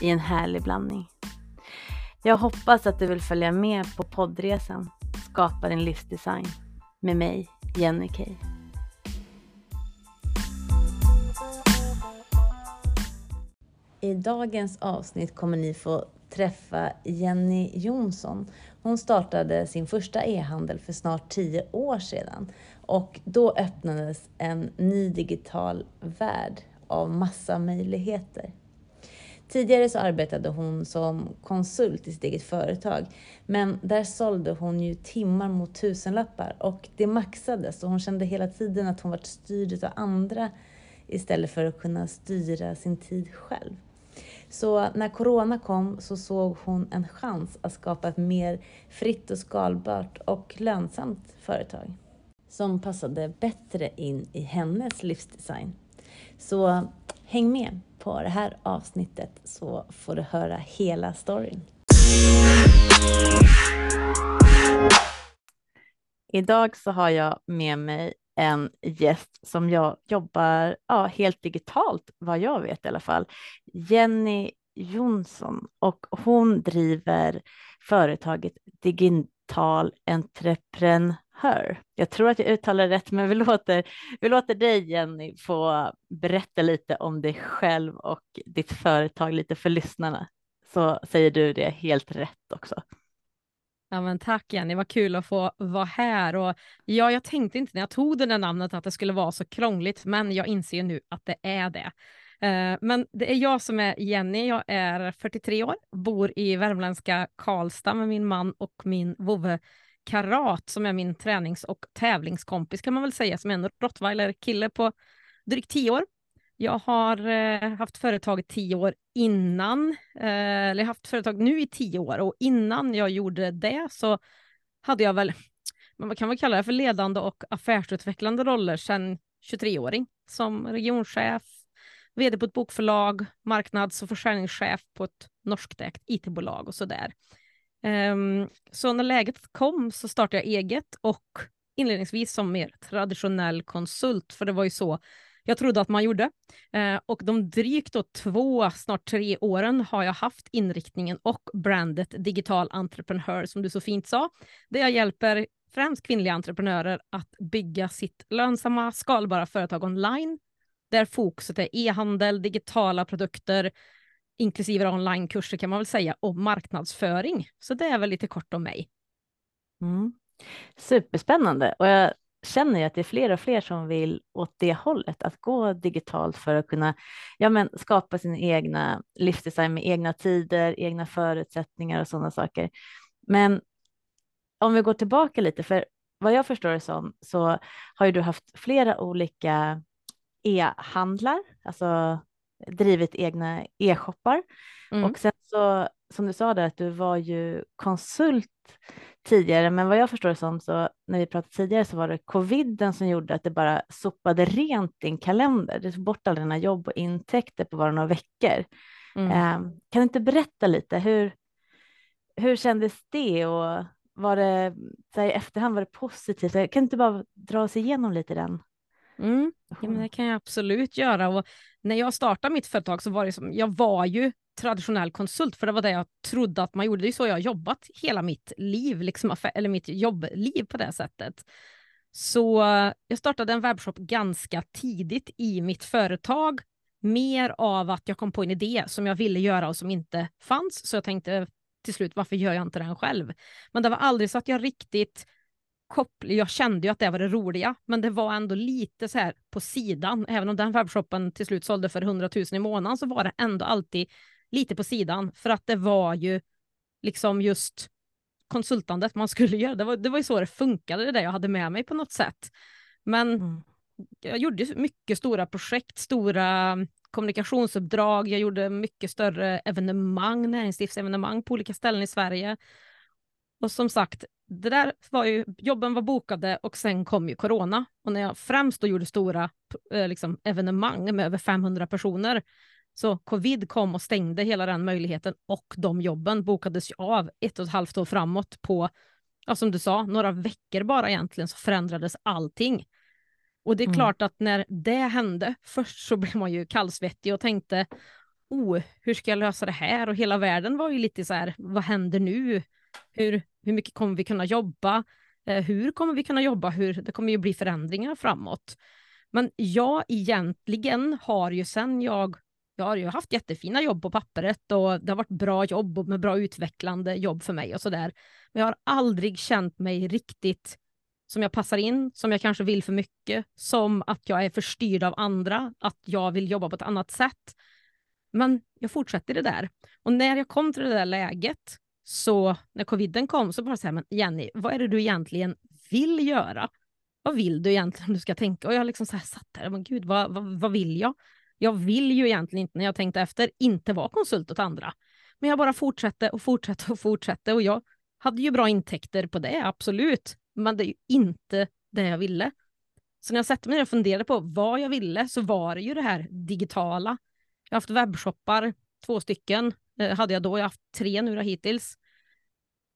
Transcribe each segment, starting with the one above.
i en härlig blandning. Jag hoppas att du vill följa med på poddresan Skapa din livsdesign med mig, Jenny Kay. I dagens avsnitt kommer ni få träffa Jenny Jonsson. Hon startade sin första e-handel för snart tio år sedan och då öppnades en ny digital värld av massa möjligheter. Tidigare så arbetade hon som konsult i sitt eget företag, men där sålde hon ju timmar mot tusenlappar och det maxades och hon kände hela tiden att hon var styrd av andra istället för att kunna styra sin tid själv. Så när corona kom så såg hon en chans att skapa ett mer fritt och skalbart och lönsamt företag som passade bättre in i hennes livsdesign. Så häng med på det här avsnittet så får du höra hela storyn. Idag så har jag med mig en gäst som jag jobbar ja, helt digitalt, vad jag vet i alla fall. Jenny Jonsson och hon driver företaget Digital Entreprenör Jag tror att jag uttalar rätt, men vi låter, vi låter dig Jenny få berätta lite om dig själv och ditt företag lite för lyssnarna. Så säger du det helt rätt också. Ja, men tack Jenny, vad kul att få vara här. Och ja, jag tänkte inte när jag tog det där namnet att det skulle vara så krångligt, men jag inser nu att det är det. Eh, men det är jag som är Jenny, jag är 43 år, bor i värmländska Karlstad med min man och min vovve Karat som är min tränings och tävlingskompis kan man väl säga, som är en rottweiler-kille på drygt tio år. Jag har eh, haft företag i tio år innan, eh, eller haft företag nu i tio år och innan jag gjorde det så hade jag väl, man kan väl kalla det för ledande och affärsutvecklande roller sedan 23-åring som regionchef, vd på ett bokförlag, marknads och försäljningschef på ett norskägt it-bolag och sådär. Um, så när läget kom så startade jag eget och inledningsvis som mer traditionell konsult, för det var ju så jag trodde att man gjorde. Eh, och de drygt då två, snart tre åren har jag haft inriktningen och brandet digital entreprenör som du så fint sa, där jag hjälper främst kvinnliga entreprenörer att bygga sitt lönsamma, skalbara företag online, där fokuset är e-handel, digitala produkter, inklusive onlinekurser kan man väl säga, och marknadsföring. Så det är väl lite kort om mig. Mm. Superspännande och jag känner ju att det är fler och fler som vill åt det hållet, att gå digitalt för att kunna ja, men, skapa sin egna livsdesign med egna tider, egna förutsättningar och sådana saker. Men om vi går tillbaka lite, för vad jag förstår det som så har ju du haft flera olika e-handlar, alltså drivit egna e-shoppar. Mm. Och sen så, som du sa där, att du var ju konsult tidigare, men vad jag förstår det som så när vi pratade tidigare så var det coviden som gjorde att det bara sopade rent din kalender. Du tog bort alla dina jobb och intäkter på bara några veckor. Mm. Eh, kan du inte berätta lite hur, hur kändes det och var det så här, i efterhand var det positivt? Kan du inte bara dra oss igenom lite den? Mm. Ja, men det kan jag absolut göra. Och när jag startade mitt företag så var det som, jag var ju traditionell konsult, för det var det jag trodde att man gjorde. Det är så jag har jobbat hela mitt liv, liksom, eller mitt jobbliv på det sättet. Så jag startade en webbshop ganska tidigt i mitt företag, mer av att jag kom på en idé som jag ville göra och som inte fanns. Så jag tänkte till slut, varför gör jag inte den själv? Men det var aldrig så att jag riktigt koppling, jag kände ju att det var det roliga, men det var ändå lite så här på sidan. Även om den webbshoppen till slut sålde för 100 000 i månaden så var det ändå alltid lite på sidan för att det var ju liksom just konsultandet man skulle göra. Det var, det var ju så det funkade, det där jag hade med mig på något sätt. Men mm. jag gjorde mycket stora projekt, stora kommunikationsuppdrag, jag gjorde mycket större evenemang, näringslivsevenemang på olika ställen i Sverige. Och som sagt, det där var ju, jobben var bokade och sen kom ju corona. Och när jag främst då gjorde stora eh, liksom, evenemang med över 500 personer, så covid kom och stängde hela den möjligheten och de jobben bokades ju av ett och ett halvt år framåt på, ja, som du sa, några veckor bara egentligen så förändrades allting. Och det är mm. klart att när det hände, först så blev man ju kallsvettig och tänkte, oh, hur ska jag lösa det här? Och hela världen var ju lite så här, vad händer nu? Hur, hur mycket kommer vi kunna jobba? Eh, hur kommer vi kunna jobba? Hur, det kommer ju bli förändringar framåt. Men jag egentligen har ju sen jag, jag har ju haft jättefina jobb på pappret och det har varit bra jobb och med bra utvecklande jobb för mig och sådär. Men jag har aldrig känt mig riktigt som jag passar in, som jag kanske vill för mycket, som att jag är förstyrd av andra, att jag vill jobba på ett annat sätt. Men jag fortsätter det där. Och när jag kom till det där läget så när coviden kom så bara så här, men Jenny, vad är det du egentligen vill göra? Vad vill du egentligen du ska tänka? Och jag liksom så här satt där, men gud, vad, vad, vad vill jag? Jag vill ju egentligen inte, när jag tänkte efter, inte vara konsult åt andra. Men jag bara fortsatte och fortsatte och fortsatte och jag hade ju bra intäkter på det, absolut. Men det är ju inte det jag ville. Så när jag satte mig ner och funderade på vad jag ville så var det ju det här digitala. Jag har haft webbshoppar, två stycken eh, hade jag då, jag har haft tre nu hittills.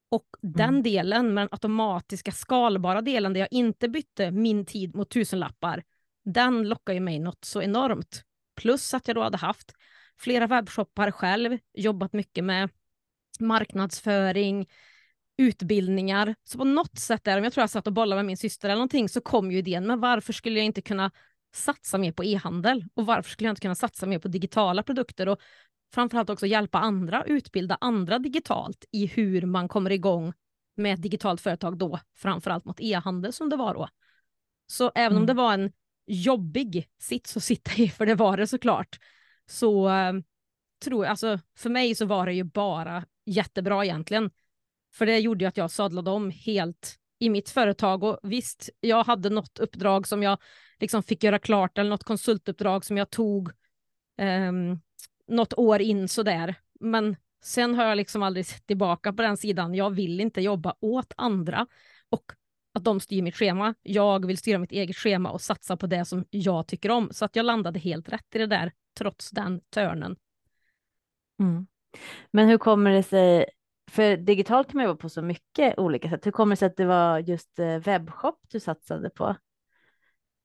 Och den mm. delen, med den automatiska skalbara delen där jag inte bytte min tid mot tusenlappar, den lockar ju mig något så enormt. Plus att jag då hade haft flera webbshoppar själv, jobbat mycket med marknadsföring, utbildningar. Så på något sätt där, om jag tror jag satt och bollade med min syster eller någonting, så kom ju idén, men varför skulle jag inte kunna satsa mer på e-handel? Och varför skulle jag inte kunna satsa mer på digitala produkter? Och framförallt också hjälpa andra, utbilda andra digitalt i hur man kommer igång med ett digitalt företag då, framförallt mot e-handel som det var då. Så även mm. om det var en jobbig sits att sitta i, för det var det såklart, så äh, tror jag, alltså för mig så var det ju bara jättebra egentligen. För det gjorde ju att jag sadlade om helt i mitt företag och visst, jag hade något uppdrag som jag liksom fick göra klart eller något konsultuppdrag som jag tog um, något år in sådär. Men sen har jag liksom aldrig sett tillbaka på den sidan. Jag vill inte jobba åt andra och att de styr mitt schema. Jag vill styra mitt eget schema och satsa på det som jag tycker om. Så att jag landade helt rätt i det där trots den törnen. Mm. Men hur kommer det sig, för digitalt kan man jobba på så mycket olika sätt. Hur kommer det sig att det var just eh, webbshop du satsade på?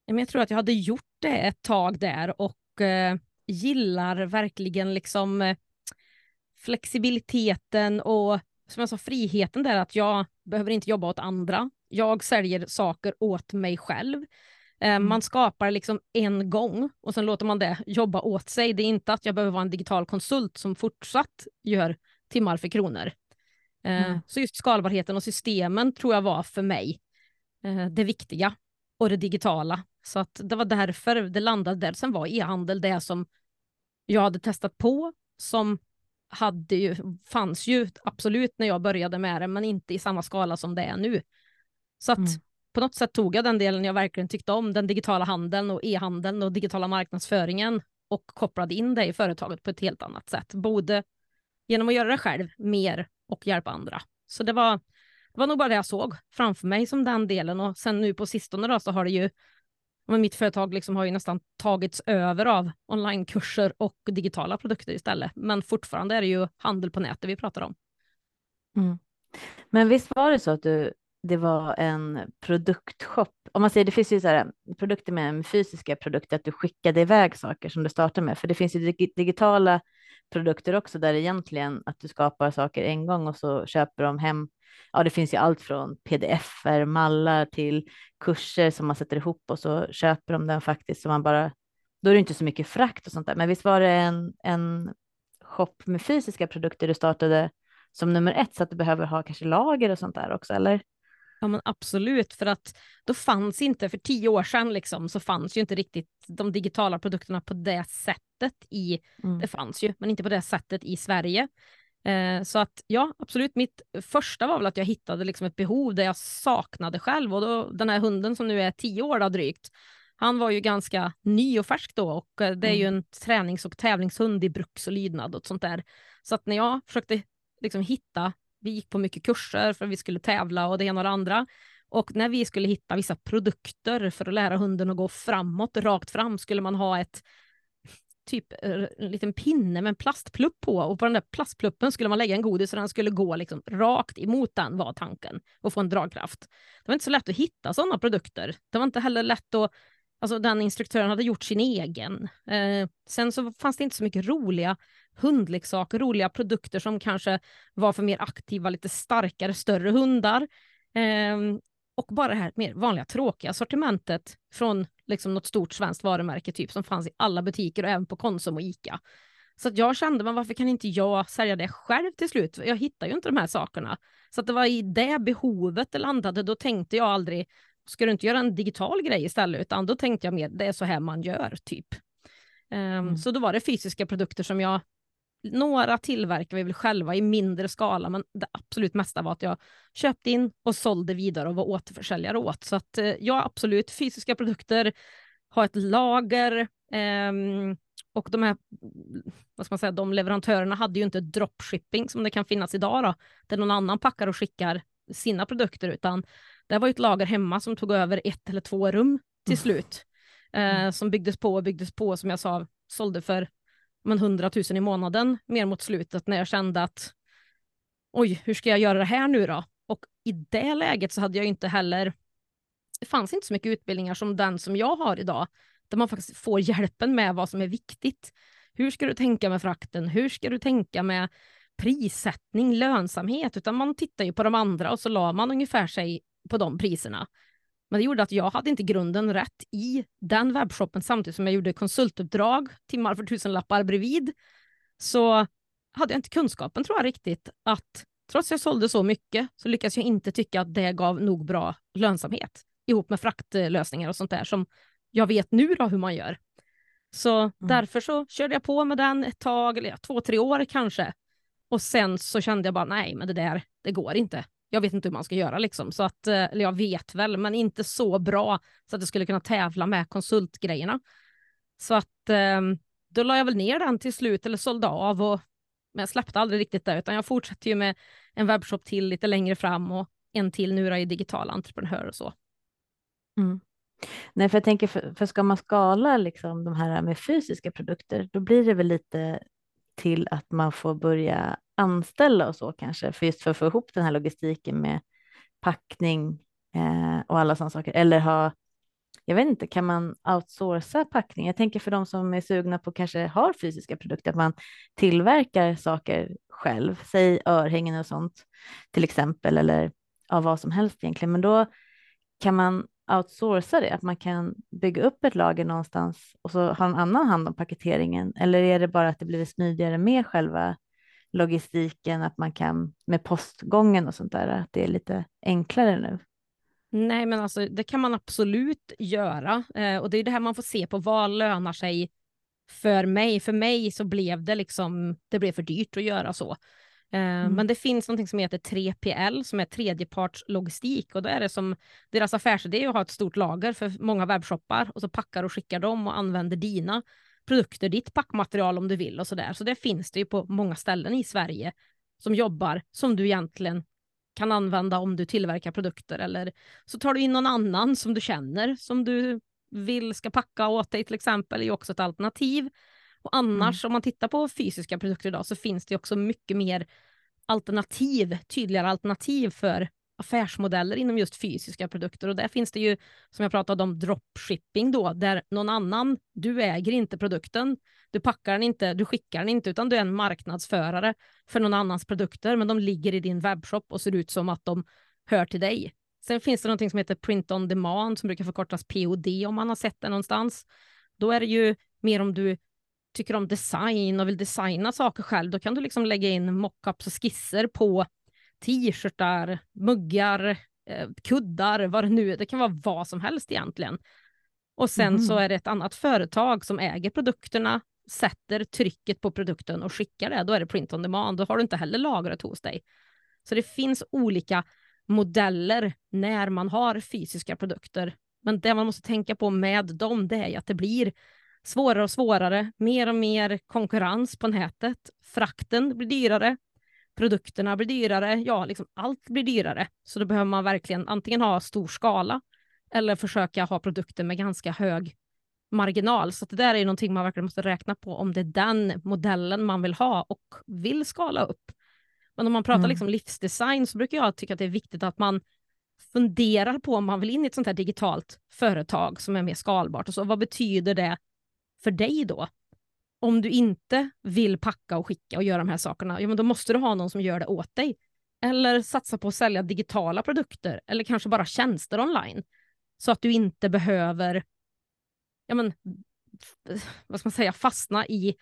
Jag tror att jag hade gjort det ett tag där och eh, gillar verkligen liksom eh, flexibiliteten och som jag sa friheten där att jag behöver inte jobba åt andra. Jag säljer saker åt mig själv. Eh, mm. Man skapar liksom en gång och sen låter man det jobba åt sig. Det är inte att jag behöver vara en digital konsult som fortsatt gör timmar för kronor. Eh, mm. Så just skalbarheten och systemen tror jag var för mig det viktiga och det digitala. Så att det var därför det landade där. Sen var e-handel det som jag hade testat på som hade ju, fanns ju absolut när jag började med det, men inte i samma skala som det är nu. Så att mm. på något sätt tog jag den delen jag verkligen tyckte om, den digitala handeln och e-handeln och digitala marknadsföringen och kopplade in det i företaget på ett helt annat sätt. Både genom att göra det själv mer och hjälpa andra. Så det var, det var nog bara det jag såg framför mig som den delen och sen nu på sistone då så har det ju men mitt företag liksom har ju nästan tagits över av onlinekurser och digitala produkter istället. Men fortfarande är det ju handel på nätet vi pratar om. Mm. Men visst var det så att du, det var en produktshop? Om man säger, det finns ju så här, eh, produkter med fysiska produkter, att du skickade iväg saker som du startar med, för det finns ju digitala produkter också där egentligen att du skapar saker en gång och så köper de hem ja, det finns ju allt från pdf mallar till kurser som man sätter ihop och så köper de den faktiskt så man bara, då är det inte så mycket frakt och sånt där. Men visst var det en, en shop med fysiska produkter du startade som nummer ett så att du behöver ha kanske lager och sånt där också, eller? Ja men absolut, för att då fanns inte, för tio år sedan liksom, så fanns ju inte riktigt de digitala produkterna på det sättet i, mm. det fanns ju, men inte på det sättet i Sverige. Eh, så att ja, absolut. Mitt första var väl att jag hittade liksom ett behov där jag saknade själv och då, den här hunden som nu är tio år då, drygt, Han var ju ganska ny och färsk då och eh, det är ju mm. en tränings och tävlingshund i bruks och lydnad och sånt där. Så att när jag försökte liksom hitta, vi gick på mycket kurser för att vi skulle tävla och det ena och det andra. Och när vi skulle hitta vissa produkter för att lära hunden att gå framåt, rakt fram, skulle man ha ett typ eh, en liten pinne med en plastplupp på och på den där plastpluppen skulle man lägga en godis och den skulle gå liksom rakt emot den var tanken och få en dragkraft. Det var inte så lätt att hitta sådana produkter. Det var inte heller lätt att Alltså den instruktören hade gjort sin egen. Eh, sen så fanns det inte så mycket roliga hundleksaker, roliga produkter som kanske var för mer aktiva, lite starkare, större hundar. Eh, och bara det här mer vanliga tråkiga sortimentet från liksom något stort svenskt varumärke typ som fanns i alla butiker och även på Konsum och Ica. Så att jag kände, men varför kan inte jag sälja det själv till slut? Jag hittar ju inte de här sakerna. Så att det var i det behovet det landade. Då tänkte jag aldrig, ska du inte göra en digital grej istället? Utan då tänkte jag mer, det är så här man gör, typ. Um, mm. Så då var det fysiska produkter som jag några tillverkar vi väl själva i mindre skala, men det absolut mesta var att jag köpte in och sålde vidare och var återförsäljare åt. Så att eh, ja, absolut fysiska produkter, ha ett lager eh, och de här, vad ska man säga, de leverantörerna hade ju inte dropshipping som det kan finnas idag då, där någon annan packar och skickar sina produkter, utan det var ett lager hemma som tog över ett eller två rum till mm. slut. Eh, som byggdes på och byggdes på, som jag sa, sålde för men 100 000 i månaden mer mot slutet när jag kände att oj, hur ska jag göra det här nu då? Och i det läget så hade jag inte heller, det fanns inte så mycket utbildningar som den som jag har idag, där man faktiskt får hjälpen med vad som är viktigt. Hur ska du tänka med frakten? Hur ska du tänka med prissättning, lönsamhet? Utan man tittar ju på de andra och så la man ungefär sig på de priserna. Men det gjorde att jag hade inte grunden rätt i den webbshoppen samtidigt som jag gjorde konsultuppdrag, timmar för tusenlappar bredvid. Så hade jag inte kunskapen tror jag riktigt att trots att jag sålde så mycket så lyckades jag inte tycka att det gav nog bra lönsamhet ihop med fraktlösningar och sånt där som jag vet nu då hur man gör. Så mm. därför så körde jag på med den ett tag, eller två, tre år kanske. Och sen så kände jag bara nej, men det där, det går inte jag vet inte hur man ska göra liksom. Så att, eh, eller jag vet väl, men inte så bra så att jag skulle kunna tävla med konsultgrejerna. Så att ehm, då la jag väl ner den till slut eller sålde av och men jag släppte aldrig riktigt det utan jag fortsatte ju med en webbshop till lite längre fram och en till nu i digital entreprenör och så. Mm. Nej, för jag tänker, för, för ska man skala liksom de här med fysiska produkter, då blir det väl lite till att man får börja anställa och så kanske, för just för att få ihop den här logistiken med packning eh, och alla sådana saker, eller ha jag vet inte, kan man outsourca packning? Jag tänker för de som är sugna på kanske har fysiska produkter, att man tillverkar saker själv, säg örhängen och sånt till exempel, eller av vad som helst egentligen. Men då kan man outsourca det, att man kan bygga upp ett lager någonstans och så ha en annan hand om paketeringen? Eller är det bara att det blir smidigare med själva logistiken, att man kan med postgången och sånt där, att det är lite enklare nu? Nej, men alltså det kan man absolut göra eh, och det är det här man får se på vad lönar sig för mig. För mig så blev det liksom, det blev för dyrt att göra så. Eh, mm. Men det finns något som heter 3PL som är tredjepartslogistik och då är det som deras affärsidé att ha ett stort lager för många webbshoppar och så packar och skickar dem och använder dina produkter, ditt packmaterial om du vill och så där. Så det finns det ju på många ställen i Sverige som jobbar som du egentligen kan använda om du tillverkar produkter eller så tar du in någon annan som du känner som du vill ska packa åt dig till exempel är ju också ett alternativ. Och annars mm. om man tittar på fysiska produkter idag så finns det också mycket mer alternativ, tydligare alternativ för affärsmodeller inom just fysiska produkter och där finns det ju som jag pratade om dropshipping då där någon annan, du äger inte produkten, du packar den inte, du skickar den inte utan du är en marknadsförare för någon annans produkter men de ligger i din webbshop och ser ut som att de hör till dig. Sen finns det någonting som heter print on demand som brukar förkortas POD om man har sett det någonstans. Då är det ju mer om du tycker om design och vill designa saker själv, då kan du liksom lägga in mockups och skisser på t-shirtar, muggar, eh, kuddar, vad det nu är. Det kan vara vad som helst egentligen. Och sen mm. så är det ett annat företag som äger produkterna, sätter trycket på produkten och skickar det. Då är det print on demand. Då har du inte heller lagret hos dig. Så det finns olika modeller när man har fysiska produkter. Men det man måste tänka på med dem, det är att det blir svårare och svårare, mer och mer konkurrens på nätet. Frakten blir dyrare, produkterna blir dyrare, ja, liksom allt blir dyrare. Så då behöver man verkligen antingen ha stor skala eller försöka ha produkter med ganska hög marginal. Så det där är någonting man verkligen måste räkna på om det är den modellen man vill ha och vill skala upp. Men om man pratar mm. liksom livsdesign så brukar jag tycka att det är viktigt att man funderar på om man vill in i ett sånt här digitalt företag som är mer skalbart. Och så, vad betyder det för dig då? Om du inte vill packa och skicka och göra de här sakerna, ja, men då måste du ha någon som gör det åt dig. Eller satsa på att sälja digitala produkter eller kanske bara tjänster online. Så att du inte behöver ja, men, vad ska man säga, fastna i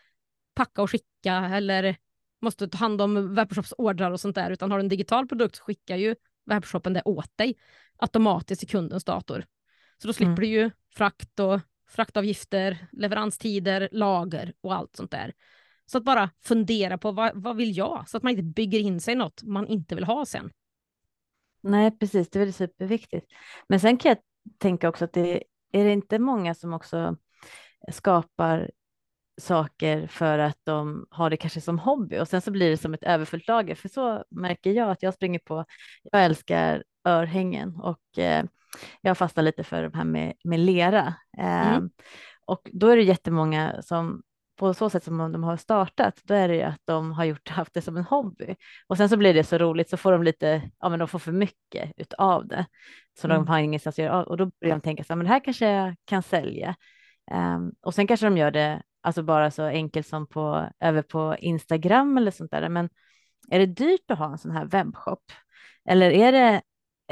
packa och skicka eller måste ta hand om webbshops ordrar och sånt där, utan har du en digital produkt så skickar ju webbshoppen det åt dig automatiskt till kundens dator. Så då slipper mm. du ju frakt och fraktavgifter, leveranstider, lager och allt sånt där. Så att bara fundera på vad, vad vill jag? Så att man inte bygger in sig något man inte vill ha sen. Nej, precis, det är väl superviktigt. Men sen kan jag tänka också att det är det inte många som också skapar saker för att de har det kanske som hobby och sen så blir det som ett överfullt lager. För så märker jag att jag springer på. Jag älskar örhängen och eh, jag fastnar lite för de här med, med lera. Eh, mm. Och då är det jättemånga som på så sätt som de har startat, då är det ju att de har gjort, haft det som en hobby. Och sen så blir det så roligt så får de lite, ja men de får för mycket utav det. Så mm. de har ingenstans att göra och då börjar de tänka så här, men det här kanske jag kan sälja. Um, och sen kanske de gör det alltså bara så enkelt som på, över på Instagram eller sånt där. Men är det dyrt att ha en sån här webbshop? Eller är det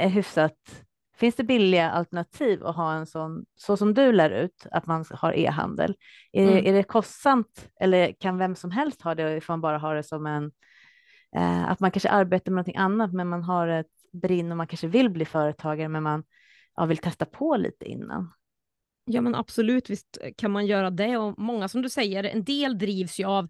hyfsat Finns det billiga alternativ att ha en sån, så som du lär ut, att man har e-handel? Är, mm. det, är det kostsamt eller kan vem som helst ha det ifall man bara har det som en, eh, att man kanske arbetar med någonting annat, men man har ett brinn och man kanske vill bli företagare, men man ja, vill testa på lite innan? Ja, men absolut, visst kan man göra det och många som du säger, en del drivs ju av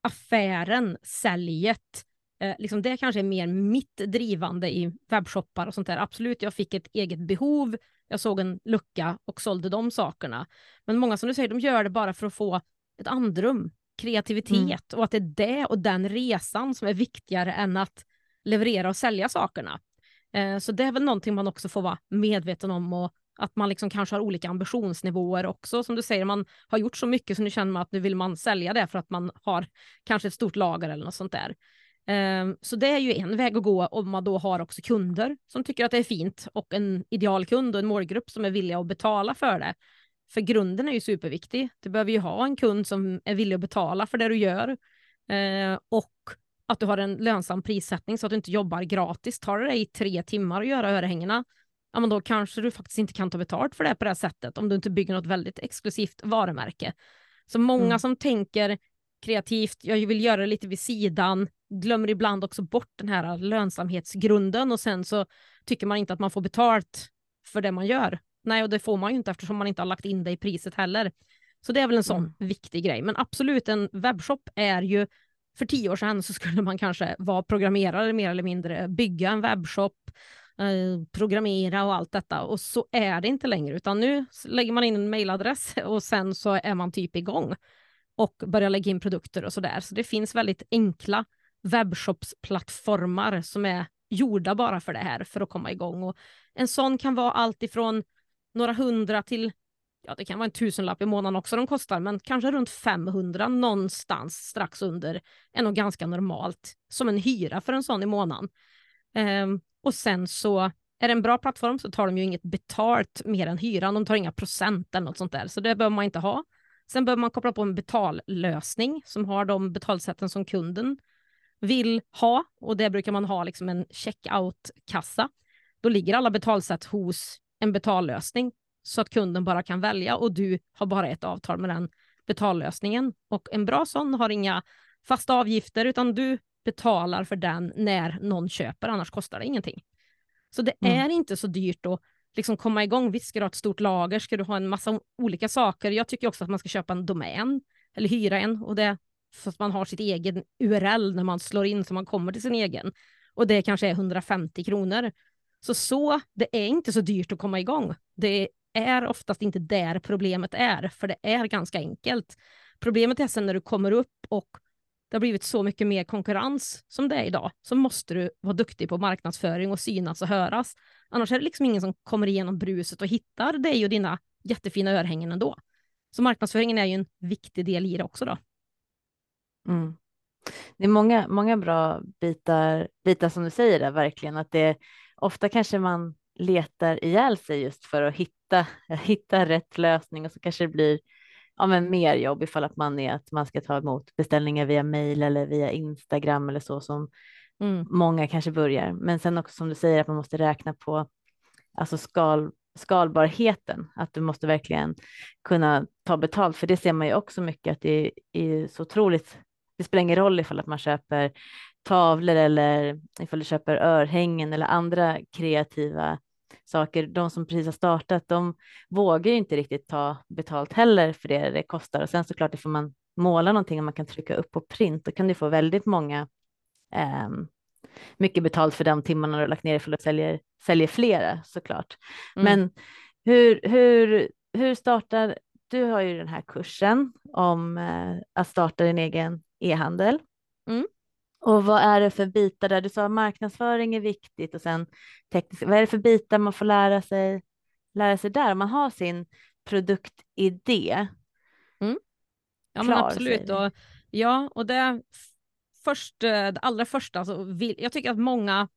affären, säljet, Eh, liksom det kanske är mer mitt drivande i webbshoppar och sånt där. Absolut, jag fick ett eget behov, jag såg en lucka och sålde de sakerna. Men många som du säger, de gör det bara för att få ett andrum, kreativitet mm. och att det är det och den resan som är viktigare än att leverera och sälja sakerna. Eh, så det är väl någonting man också får vara medveten om och att man liksom kanske har olika ambitionsnivåer också. Som du säger, man har gjort så mycket så nu känner man att nu vill man sälja det för att man har kanske ett stort lager eller något sånt där. Ehm, så det är ju en väg att gå om man då har också kunder som tycker att det är fint och en idealkund och en målgrupp som är villiga att betala för det. För grunden är ju superviktig. Du behöver ju ha en kund som är villig att betala för det du gör ehm, och att du har en lönsam prissättning så att du inte jobbar gratis. Tar det dig tre timmar att göra örhängena, ja, men då kanske du faktiskt inte kan ta betalt för det på det här sättet om du inte bygger något väldigt exklusivt varumärke. Så många mm. som tänker kreativt, jag vill göra det lite vid sidan, glömmer ibland också bort den här lönsamhetsgrunden och sen så tycker man inte att man får betalt för det man gör. Nej, och det får man ju inte eftersom man inte har lagt in det i priset heller. Så det är väl en sån mm. viktig grej. Men absolut, en webbshop är ju för tio år sedan så skulle man kanske vara programmerare mer eller mindre, bygga en webbshop, eh, programmera och allt detta. Och så är det inte längre, utan nu lägger man in en mailadress och sen så är man typ igång och börja lägga in produkter och så där. Så det finns väldigt enkla webbshopsplattformar som är gjorda bara för det här, för att komma igång. Och en sån kan vara allt ifrån några hundra till, ja det kan vara en tusenlapp i månaden också de kostar, men kanske runt 500 någonstans strax under är nog ganska normalt som en hyra för en sån i månaden. Um, och sen så är det en bra plattform så tar de ju inget betalt mer än hyran, de tar inga procent eller något sånt där, så det behöver man inte ha. Sen behöver man koppla på en betallösning som har de betalsätten som kunden vill ha och det brukar man ha liksom en checkout-kassa. Då ligger alla betalsätt hos en betallösning så att kunden bara kan välja och du har bara ett avtal med den betallösningen. Och en bra sån har inga fasta avgifter utan du betalar för den när någon köper, annars kostar det ingenting. Så det mm. är inte så dyrt att liksom komma igång. Visst ska du ha ett stort lager, ska du ha en massa olika saker. Jag tycker också att man ska köpa en domän eller hyra en och det så att man har sitt egen URL när man slår in så man kommer till sin egen. Och det kanske är 150 kronor. Så så, det är inte så dyrt att komma igång. Det är oftast inte där problemet är, för det är ganska enkelt. Problemet är sen när du kommer upp och det har blivit så mycket mer konkurrens som det är idag, så måste du vara duktig på marknadsföring och synas och höras. Annars är det liksom ingen som kommer igenom bruset och hittar dig och dina jättefina örhängen ändå. Så marknadsföringen är ju en viktig del i det också då. Mm. Det är många, många bra bitar, bitar som du säger där, verkligen. Att det ofta kanske man letar ihjäl sig just för att hitta, hitta rätt lösning och så kanske det blir ja, men mer jobb ifall att man är att man ska ta emot beställningar via mail eller via Instagram eller så som mm. många kanske börjar. Men sen också som du säger att man måste räkna på alltså skal, skalbarheten, att du måste verkligen kunna ta betalt, för det ser man ju också mycket att det är så otroligt. Det spelar ingen roll ifall att man köper tavlor eller ifall du köper örhängen eller andra kreativa saker. De som precis har startat, de vågar ju inte riktigt ta betalt heller för det det kostar. Och sen såklart, det får man måla någonting och man kan trycka upp på print, då kan du få väldigt många eh, mycket betalt för de timmarna du har lagt ner för att sälja säljer flera såklart. Mm. Men hur, hur, hur startar, du har ju den här kursen om eh, att starta din egen e-handel. Mm. Och vad är det för bitar där? Du sa marknadsföring är viktigt och sen teknisk. Vad är det för bitar man får lära sig, lära sig där? Man har sin produktidé. Mm. Ja, men absolut. Och, ja, och det först, eh, det allra första, så vill, jag tycker att många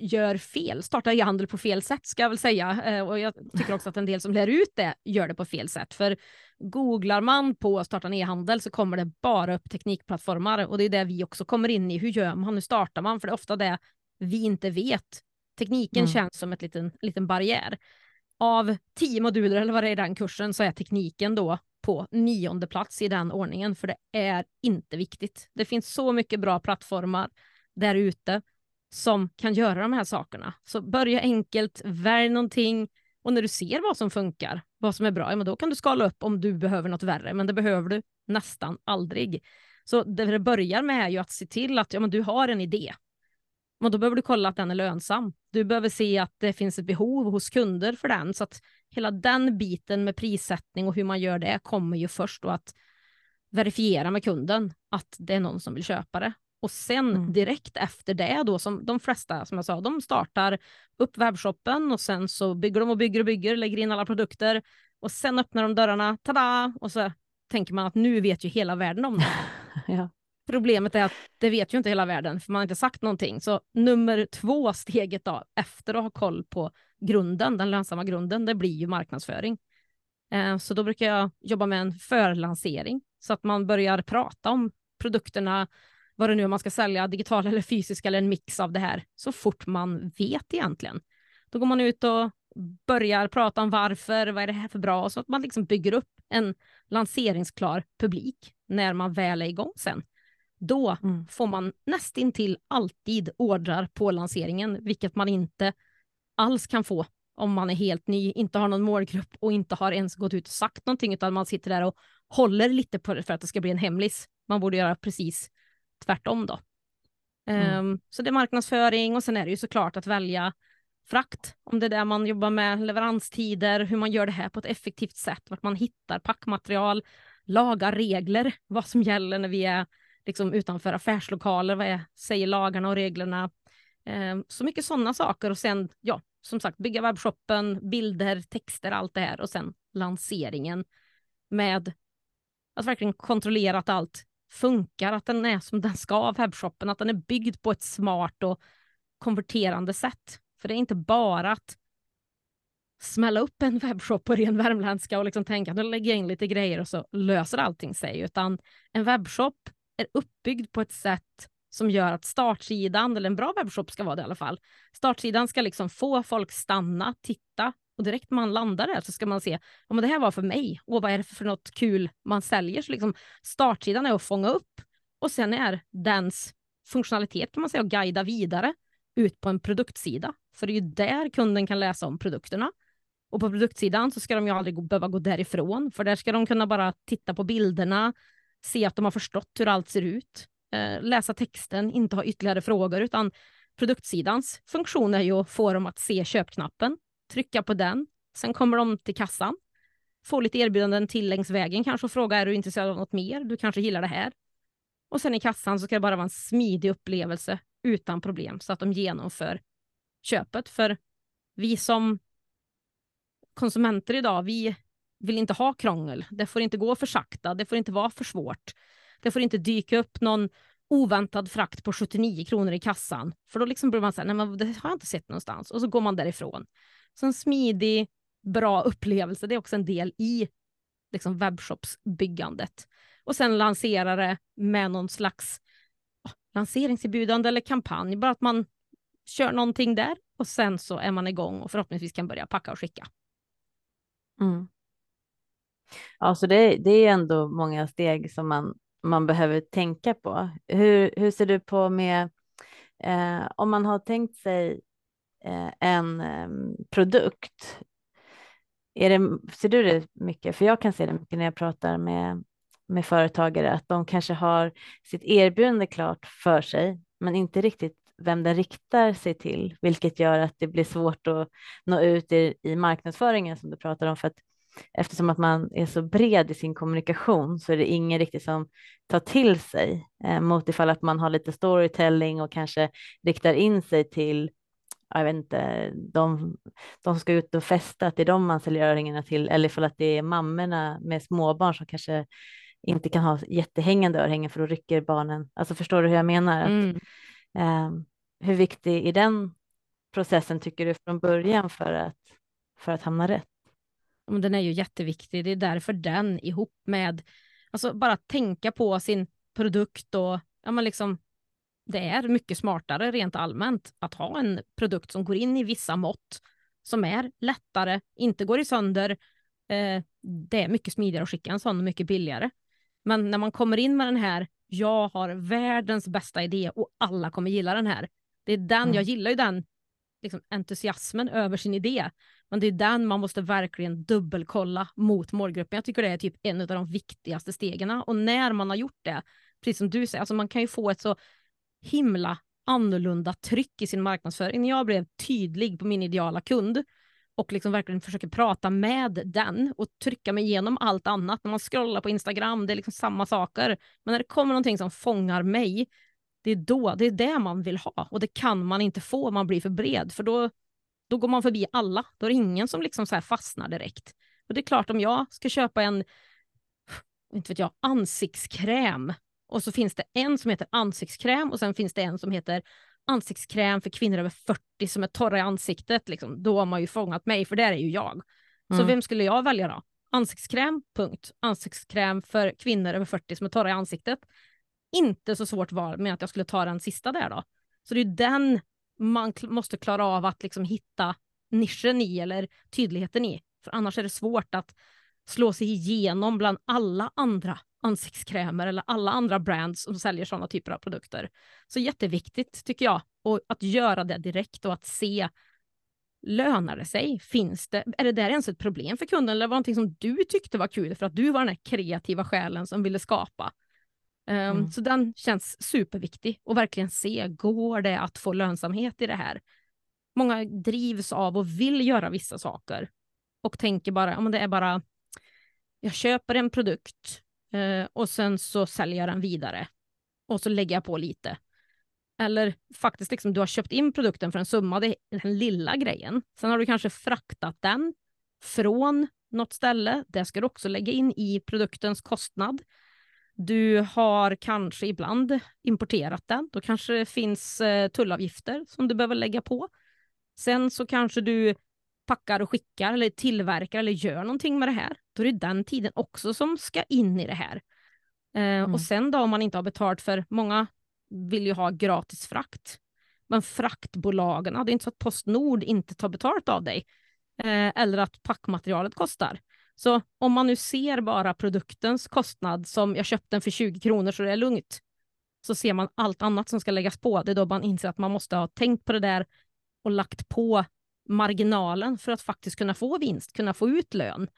gör fel, startar e-handel på fel sätt ska jag väl säga. Eh, och jag tycker också att en del som lär ut det gör det på fel sätt. För googlar man på starta e-handel så kommer det bara upp teknikplattformar och det är det vi också kommer in i. Hur gör man? Hur startar man? För det är ofta det vi inte vet. Tekniken mm. känns som en liten, liten barriär. Av tio moduler eller vad det är i den kursen så är tekniken då på nionde plats i den ordningen, för det är inte viktigt. Det finns så mycket bra plattformar där ute som kan göra de här sakerna. Så börja enkelt, välj någonting och när du ser vad som funkar, vad som är bra, ja, men då kan du skala upp om du behöver något värre, men det behöver du nästan aldrig. Så det det börjar med är ju att se till att ja, men du har en idé. Men då behöver du kolla att den är lönsam. Du behöver se att det finns ett behov hos kunder för den, så att hela den biten med prissättning och hur man gör det kommer ju först då att verifiera med kunden att det är någon som vill köpa det. Och sen mm. direkt efter det då, som de flesta som jag sa, de startar upp webbshoppen och sen så bygger de och bygger och bygger, lägger in alla produkter och sen öppnar de dörrarna, tada! Och så tänker man att nu vet ju hela världen om det. ja. Problemet är att det vet ju inte hela världen, för man har inte sagt någonting. Så nummer två steget då, efter att ha koll på grunden, den lönsamma grunden, det blir ju marknadsföring. Eh, så då brukar jag jobba med en förlansering, så att man börjar prata om produkterna, vad det nu är man ska sälja, digital eller fysisk eller en mix av det här, så fort man vet egentligen. Då går man ut och börjar prata om varför, vad är det här för bra, så att man liksom bygger upp en lanseringsklar publik när man väl är igång sen. Då mm. får man nästintill alltid ordrar på lanseringen, vilket man inte alls kan få om man är helt ny, inte har någon målgrupp och inte har ens gått ut och sagt någonting, utan man sitter där och håller lite på det för att det ska bli en hemlis. Man borde göra precis tvärtom då. Mm. Um, så det är marknadsföring och sen är det ju såklart att välja frakt, om det är där man jobbar med leveranstider, hur man gör det här på ett effektivt sätt, vart man hittar packmaterial, lagar regler, vad som gäller när vi är liksom utanför affärslokaler, vad är, säger lagarna och reglerna. Um, så mycket sådana saker och sen, ja, som sagt, bygga webbshoppen, bilder, texter, allt det här och sen lanseringen med att verkligen kontrollera att allt funkar, att den är som den ska, webbshoppen, att den är byggd på ett smart och konverterande sätt. För det är inte bara att smälla upp en webbshop på ren värmländska och liksom tänka att nu lägger jag in lite grejer och så löser allting sig, utan en webbshop är uppbyggd på ett sätt som gör att startsidan, eller en bra webbshop ska vara det i alla fall, startsidan ska liksom få folk stanna, titta och direkt man landar där så ska man se, om det här var för mig och vad är det för något kul man säljer. Så liksom startsidan är att fånga upp och sen är dens funktionalitet kan man säga att guida vidare ut på en produktsida. För det är ju där kunden kan läsa om produkterna. Och på produktsidan så ska de ju aldrig behöva gå därifrån, för där ska de kunna bara titta på bilderna, se att de har förstått hur allt ser ut, eh, läsa texten, inte ha ytterligare frågor, utan produktsidans funktion är ju att få dem att se köpknappen, trycka på den, Sen kommer de till kassan, får lite erbjudanden till längs vägen kanske och frågar är du intresserad av något mer? Du kanske gillar det här. Och sen i kassan så ska det bara vara en smidig upplevelse utan problem så att de genomför köpet. För vi som konsumenter idag, vi vill inte ha krångel. Det får inte gå för sakta, det får inte vara för svårt. Det får inte dyka upp någon oväntad frakt på 79 kronor i kassan. För då liksom blir man så här, nej men det har jag inte sett någonstans. Och så går man därifrån. Så en smidig, bra upplevelse, det är också en del i liksom webbshopsbyggandet. Och sen lansera det med någon slags oh, lanseringserbjudande eller kampanj. Bara att man kör någonting där och sen så är man igång och förhoppningsvis kan börja packa och skicka. Mm. Ja, så det, det är ändå många steg som man, man behöver tänka på. Hur, hur ser du på med eh, om man har tänkt sig Eh, en ehm, produkt? Är det, ser du det mycket? För jag kan se det mycket när jag pratar med, med företagare, att de kanske har sitt erbjudande klart för sig, men inte riktigt vem den riktar sig till, vilket gör att det blir svårt att nå ut i, i marknadsföringen som du pratar om, för att eftersom att man är så bred i sin kommunikation så är det ingen riktigt som tar till sig eh, mot ifall att man har lite storytelling och kanske riktar in sig till jag vet inte, de, de ska ut och festa, att det är de man säljer öringarna till, eller ifall att det är mammorna med småbarn som kanske inte kan ha jättehängande örhängen för då rycker barnen. Alltså förstår du hur jag menar? Att, mm. eh, hur viktig är den processen tycker du från början för att, för att hamna rätt? Den är ju jätteviktig. Det är därför den ihop med, alltså bara tänka på sin produkt och ja, men liksom, det är mycket smartare rent allmänt att ha en produkt som går in i vissa mått, som är lättare, inte går i sönder. Eh, det är mycket smidigare att skicka en sån och mycket billigare. Men när man kommer in med den här, jag har världens bästa idé och alla kommer gilla den här. Det är den, mm. jag gillar ju den liksom, entusiasmen över sin idé. Men det är den man måste verkligen dubbelkolla mot målgruppen. Jag tycker det är typ en av de viktigaste stegen. Och när man har gjort det, precis som du säger, alltså man kan ju få ett så himla annorlunda tryck i sin marknadsföring. När jag blev tydlig på min ideala kund och liksom verkligen försöker prata med den och trycka mig igenom allt annat. När man scrollar på Instagram, det är liksom samma saker. Men när det kommer någonting som fångar mig, det är då, det är det man vill ha. Och det kan man inte få om man blir för bred, för då, då går man förbi alla. Då är det ingen som liksom så fastnar direkt. Och det är klart, om jag ska köpa en inte vet jag, ansiktskräm och så finns det en som heter ansiktskräm och sen finns det en som heter ansiktskräm för kvinnor över 40 som är torra i ansiktet. Liksom. Då har man ju fångat mig, för där är ju jag. Mm. Så vem skulle jag välja då? Ansiktskräm, punkt. Ansiktskräm för kvinnor över 40 som är torra i ansiktet. Inte så svårt val med att jag skulle ta den sista där då. Så det är den man måste klara av att liksom hitta nischen i eller tydligheten i. För annars är det svårt att slå sig igenom bland alla andra ansiktskrämer eller alla andra brands som säljer sådana typer av produkter. Så jätteviktigt tycker jag och att göra det direkt och att se Lönar det sig? Finns det? Är det där ens ett problem för kunden eller var det någonting som du tyckte var kul för att du var den här kreativa själen som ville skapa? Um, mm. Så den känns superviktig och verkligen se, går det att få lönsamhet i det här? Många drivs av och vill göra vissa saker och tänker bara, ja men det är bara, jag köper en produkt eh, och sen så säljer jag den vidare och så lägger jag på lite. Eller faktiskt, liksom, du har köpt in produkten för en summa, det är den lilla grejen. Sen har du kanske fraktat den från något ställe. Det ska du också lägga in i produktens kostnad. Du har kanske ibland importerat den. Då kanske det finns eh, tullavgifter som du behöver lägga på. Sen så kanske du packar och skickar eller tillverkar eller gör någonting med det här. Då är det den tiden också som ska in i det här. Eh, mm. Och sen då om man inte har betalt för, många vill ju ha gratis frakt. Men fraktbolagen, det är inte så att Postnord inte tar betalt av dig. Eh, eller att packmaterialet kostar. Så om man nu ser bara produktens kostnad som jag köpte den för 20 kronor så det är lugnt. Så ser man allt annat som ska läggas på. Det är då man inser att man måste ha tänkt på det där och lagt på marginalen för att faktiskt kunna få vinst, kunna få ut lön.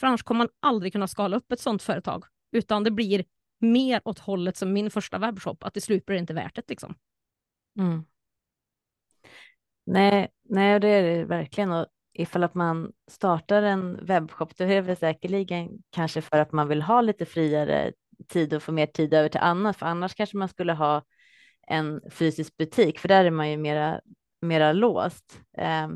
För annars kommer man aldrig kunna skala upp ett sådant företag, utan det blir mer åt hållet som min första webbshop, att till slut blir det inte värt det. Liksom. Mm. Nej, nej, det är det verkligen. Och ifall att man startar en webbshop, då är det säkerligen kanske för att man vill ha lite friare tid och få mer tid över till annat, för annars kanske man skulle ha en fysisk butik, för där är man ju mera, mera låst eh,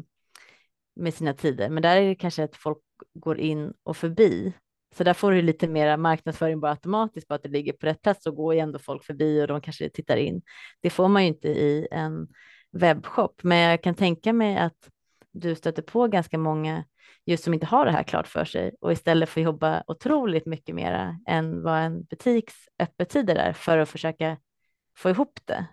med sina tider. Men där är det kanske att folk går in och förbi. Så där får du lite mera marknadsföring bara automatiskt på att det ligger på rätt plats och går ju ändå folk förbi och de kanske tittar in. Det får man ju inte i en webbshop, men jag kan tänka mig att du stöter på ganska många just som inte har det här klart för sig och istället får jobba otroligt mycket mera än vad en butiks öppettider är för att försöka få ihop det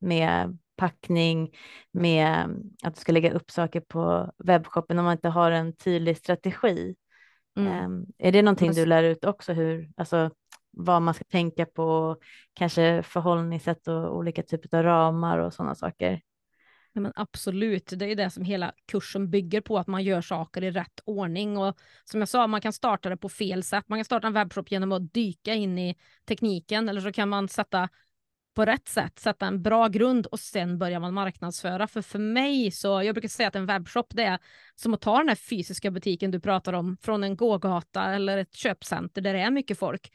med packning, med att du ska lägga upp saker på webbshoppen om man inte har en tydlig strategi. Mm. Um, är det någonting du lär ut också, hur, alltså, vad man ska tänka på, kanske förhållningssätt och olika typer av ramar och sådana saker? Ja, men absolut, det är det som hela kursen bygger på, att man gör saker i rätt ordning. Och som jag sa, man kan starta det på fel sätt. Man kan starta en webbshop genom att dyka in i tekniken eller så kan man sätta på rätt sätt, sätta en bra grund och sen börjar man marknadsföra. För för mig så, jag brukar säga att en webbshop det är som att ta den här fysiska butiken du pratar om från en gågata eller ett köpcenter där det är mycket folk.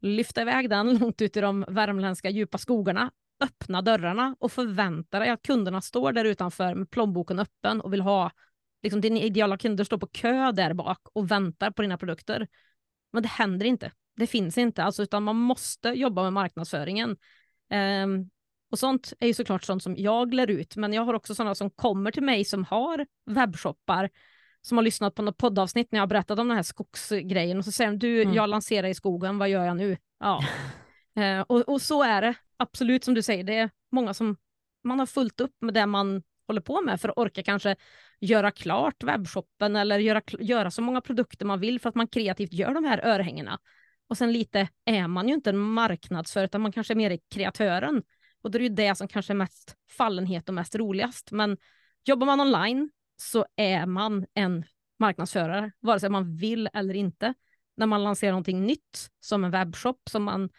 Lyfta iväg den långt ut i de värmländska djupa skogarna, öppna dörrarna och förvänta dig att kunderna står där utanför med plånboken öppen och vill ha, liksom dina ideala kunder står på kö där bak och väntar på dina produkter. Men det händer inte. Det finns inte, alltså, utan man måste jobba med marknadsföringen. Um, och sånt är ju såklart sånt som jag lär ut, men jag har också sådana som kommer till mig som har webbshoppar, som har lyssnat på något poddavsnitt när jag har berättat om den här skogsgrejen och så säger de, du, mm. jag lanserar i skogen, vad gör jag nu? Ja. uh, och, och så är det, absolut som du säger, det är många som man har fullt upp med det man håller på med för att orka kanske göra klart webbshoppen eller göra, göra så många produkter man vill för att man kreativt gör de här örhängena. Och sen lite är man ju inte en marknadsförare utan man kanske är mer kreatören. Och då är det ju det som kanske är mest fallenhet och mest roligast. Men jobbar man online så är man en marknadsförare, vare sig man vill eller inte. När man lanserar någonting nytt, som en webbshop som man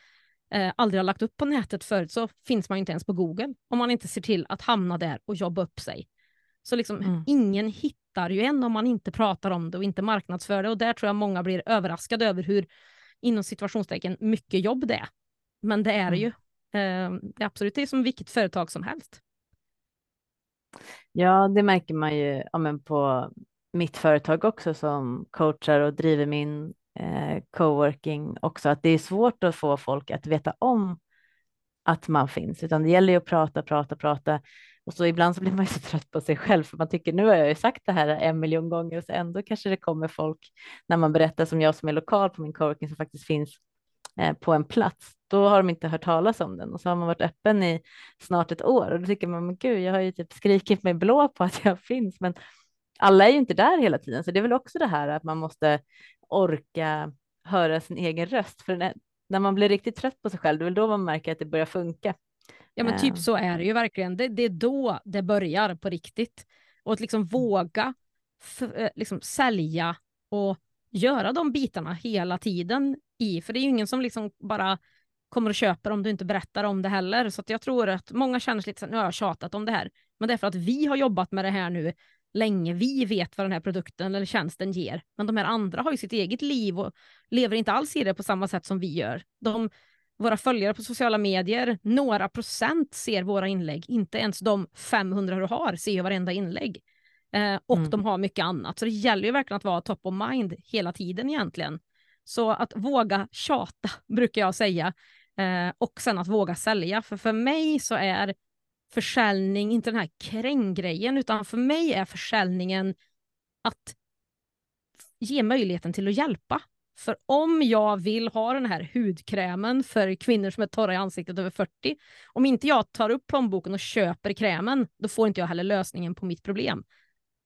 eh, aldrig har lagt upp på nätet förut, så finns man inte ens på Google om man inte ser till att hamna där och jobba upp sig. Så liksom, mm. ingen hittar ju en om man inte pratar om det och inte marknadsför det. Och där tror jag många blir överraskade över hur inom situationstecken mycket jobb det är. Men det är det mm. ju. Eh, det är absolut det är som vilket företag som helst. Ja, det märker man ju ja, men på mitt företag också som coachar och driver min eh, coworking också, att det är svårt att få folk att veta om att man finns, utan det gäller ju att prata, prata, prata. Och så ibland så blir man ju så trött på sig själv för man tycker nu har jag ju sagt det här en miljon gånger och så ändå kanske det kommer folk när man berättar som jag som är lokal på min coworking som faktiskt finns eh, på en plats. Då har de inte hört talas om den och så har man varit öppen i snart ett år och då tycker man men gud, jag har ju typ skrikit mig blå på att jag finns, men alla är ju inte där hela tiden, så det är väl också det här att man måste orka höra sin egen röst, för när man blir riktigt trött på sig själv, det är väl då man märker att det börjar funka. Ja men typ så är det ju verkligen. Det, det är då det börjar på riktigt. Och att liksom mm. våga eh, liksom sälja och göra de bitarna hela tiden i, för det är ju ingen som liksom bara kommer och köper om du inte berättar om det heller. Så jag tror att många känner sig lite så nu har jag tjatat om det här. Men det är för att vi har jobbat med det här nu länge. Vi vet vad den här produkten eller tjänsten ger. Men de här andra har ju sitt eget liv och lever inte alls i det på samma sätt som vi gör. De våra följare på sociala medier, några procent ser våra inlägg. Inte ens de 500 du har ser varenda inlägg. Eh, och mm. de har mycket annat. Så det gäller ju verkligen att vara top of mind hela tiden egentligen. Så att våga tjata brukar jag säga. Eh, och sen att våga sälja. För för mig så är försäljning inte den här kränggrejen, utan för mig är försäljningen att ge möjligheten till att hjälpa. För om jag vill ha den här hudkrämen för kvinnor som är torra i ansiktet över 40, om inte jag tar upp plånboken och köper krämen, då får inte jag heller lösningen på mitt problem.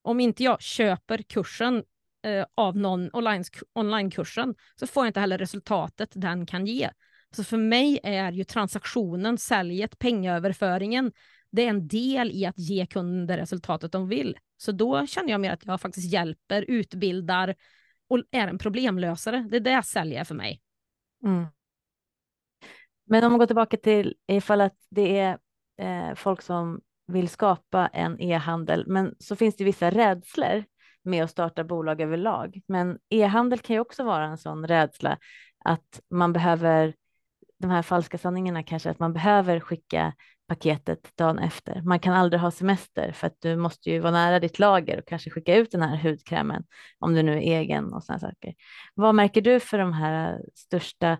Om inte jag köper kursen eh, av någon onlinekursen så får jag inte heller resultatet den kan ge. Så för mig är ju transaktionen, säljet, pengaöverföringen, det är en del i att ge kunden resultatet de vill. Så då känner jag mer att jag faktiskt hjälper, utbildar, och är en problemlösare. Det är det sälj är för mig. Mm. Men om man går tillbaka till ifall att det är eh, folk som vill skapa en e-handel, men så finns det vissa rädslor. med att starta bolag överlag. Men e-handel kan ju också vara en sån rädsla att man behöver de här falska sanningarna kanske att man behöver skicka paketet dagen efter. Man kan aldrig ha semester för att du måste ju vara nära ditt lager och kanske skicka ut den här hudkrämen om du nu är egen och sådana saker. Vad märker du för de här äh, största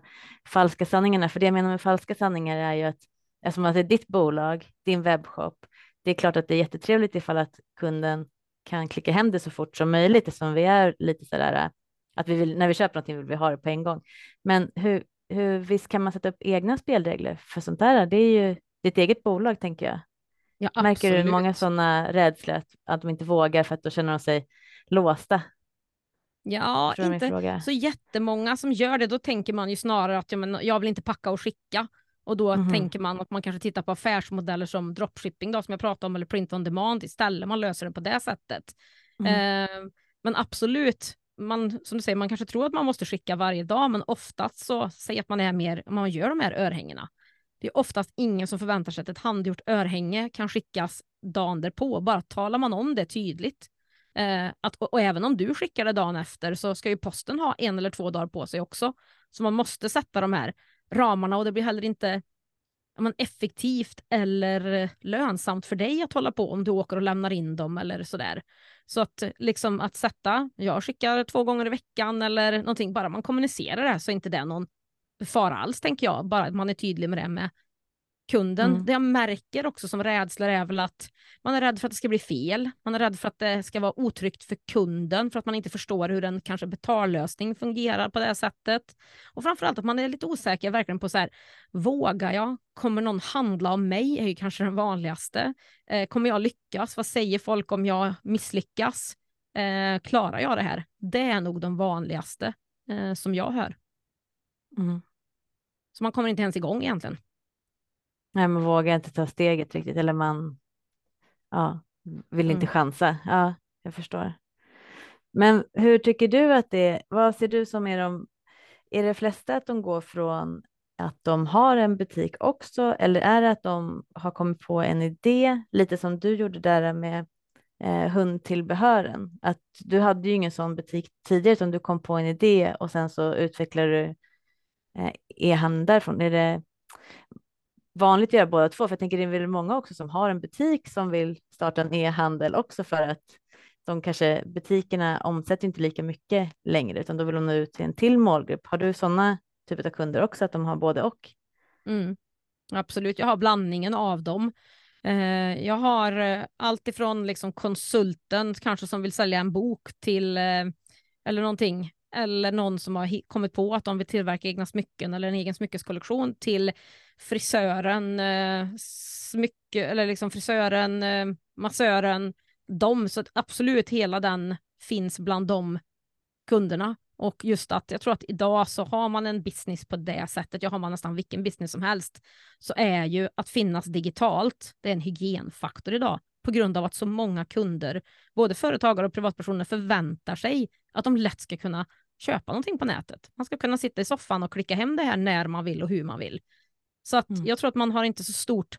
falska sanningarna? För det jag menar med falska sanningar är ju att eftersom att det är ditt bolag, din webbshop, det är klart att det är jättetrevligt ifall att kunden kan klicka hem det så fort som möjligt eftersom vi är lite sådär äh, att vi vill, när vi köper någonting vill vi ha det på en gång. Men hur, hur, visst kan man sätta upp egna spelregler för sånt där? Det är ju ditt eget bolag tänker jag. Ja, Märker du många sådana rädslor att, att de inte vågar för att då känner de sig låsta? Ja, inte så jättemånga som gör det. Då tänker man ju snarare att ja, men jag vill inte packa och skicka. Och då mm. tänker man att man kanske tittar på affärsmodeller som dropshipping då, som jag pratade om, eller print on demand istället. Man löser det på det sättet. Mm. Eh, men absolut, man, som du säger, man kanske tror att man måste skicka varje dag, men oftast så säger att man är mer, man gör de här örhängena. Det är oftast ingen som förväntar sig att ett handgjort örhänge kan skickas dagen därpå. Bara talar man om det tydligt. Eh, att, och, och, även om du skickar det dagen efter så ska ju posten ha en eller två dagar på sig också. Så man måste sätta de här ramarna och det blir heller inte man, effektivt eller eh, lönsamt för dig att hålla på om du åker och lämnar in dem eller sådär. Så att eh, liksom att sätta, jag skickar två gånger i veckan eller någonting, bara man kommunicerar det här så är inte det någon fara alls tänker jag, bara att man är tydlig med det med kunden. Mm. Det jag märker också som rädsla är väl att man är rädd för att det ska bli fel. Man är rädd för att det ska vara otryggt för kunden för att man inte förstår hur en kanske betallösning fungerar på det sättet. Och framförallt att man är lite osäker verkligen på så här, vågar jag? Kommer någon handla om mig? är ju kanske den vanligaste. Eh, kommer jag lyckas? Vad säger folk om jag misslyckas? Eh, klarar jag det här? Det är nog de vanligaste eh, som jag hör. Mm. Så man kommer inte ens igång egentligen. Nej, man vågar inte ta steget riktigt eller man ja, vill inte mm. chansa. Ja, jag förstår. Men hur tycker du att det vad ser du som är de, är det flesta att de går från att de har en butik också eller är det att de har kommit på en idé, lite som du gjorde där med eh, hundtillbehören, att du hade ju ingen sån butik tidigare utan du kom på en idé och sen så utvecklade du Eh, är e-handeln därifrån. Är det, vanligt att göra båda två, för jag tänker det är väl många också som har en butik som vill starta en e-handel också för att de kanske butikerna omsätter inte lika mycket längre utan då vill de nå ut till en till målgrupp. Har du sådana typer av kunder också att de har både och? Mm. Absolut, jag har blandningen av dem. Eh, jag har eh, allt ifrån liksom konsulten kanske som vill sälja en bok till eller någonting eller någon som har kommit på att de vill tillverka egna smycken eller en egen smyckeskollektion till frisören, eh, smycke, eller liksom frisören, eh, massören, de. Så absolut hela den finns bland de kunderna. Och just att jag tror att idag så har man en business på det sättet, jag har man nästan vilken business som helst, så är ju att finnas digitalt, det är en hygienfaktor idag på grund av att så många kunder, både företagare och privatpersoner, förväntar sig att de lätt ska kunna köpa någonting på nätet. Man ska kunna sitta i soffan och klicka hem det här när man vill och hur man vill. Så att mm. jag tror att man har inte så stort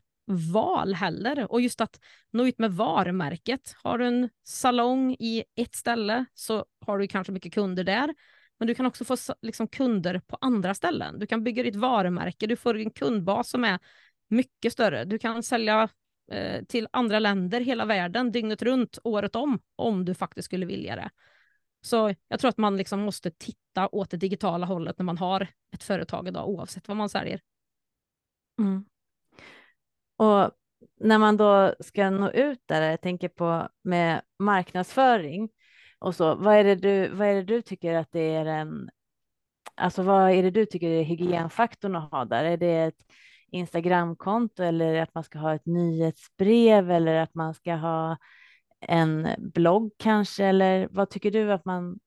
val heller. Och just att nå ut med varumärket. Har du en salong i ett ställe så har du kanske mycket kunder där. Men du kan också få liksom, kunder på andra ställen. Du kan bygga ditt varumärke, du får en kundbas som är mycket större. Du kan sälja eh, till andra länder, hela världen, dygnet runt, året om, om du faktiskt skulle vilja det. Så jag tror att man liksom måste titta åt det digitala hållet när man har ett företag idag, oavsett vad man säljer. Mm. Och när man då ska nå ut där, jag tänker på med marknadsföring och så, vad är det du, vad är det du tycker att det är en, alltså vad är det du tycker är hygienfaktorn att ha där? Är det ett Instagramkonto eller att man ska ha ett nyhetsbrev eller att man ska ha en blogg kanske? Eller vad tycker du att man,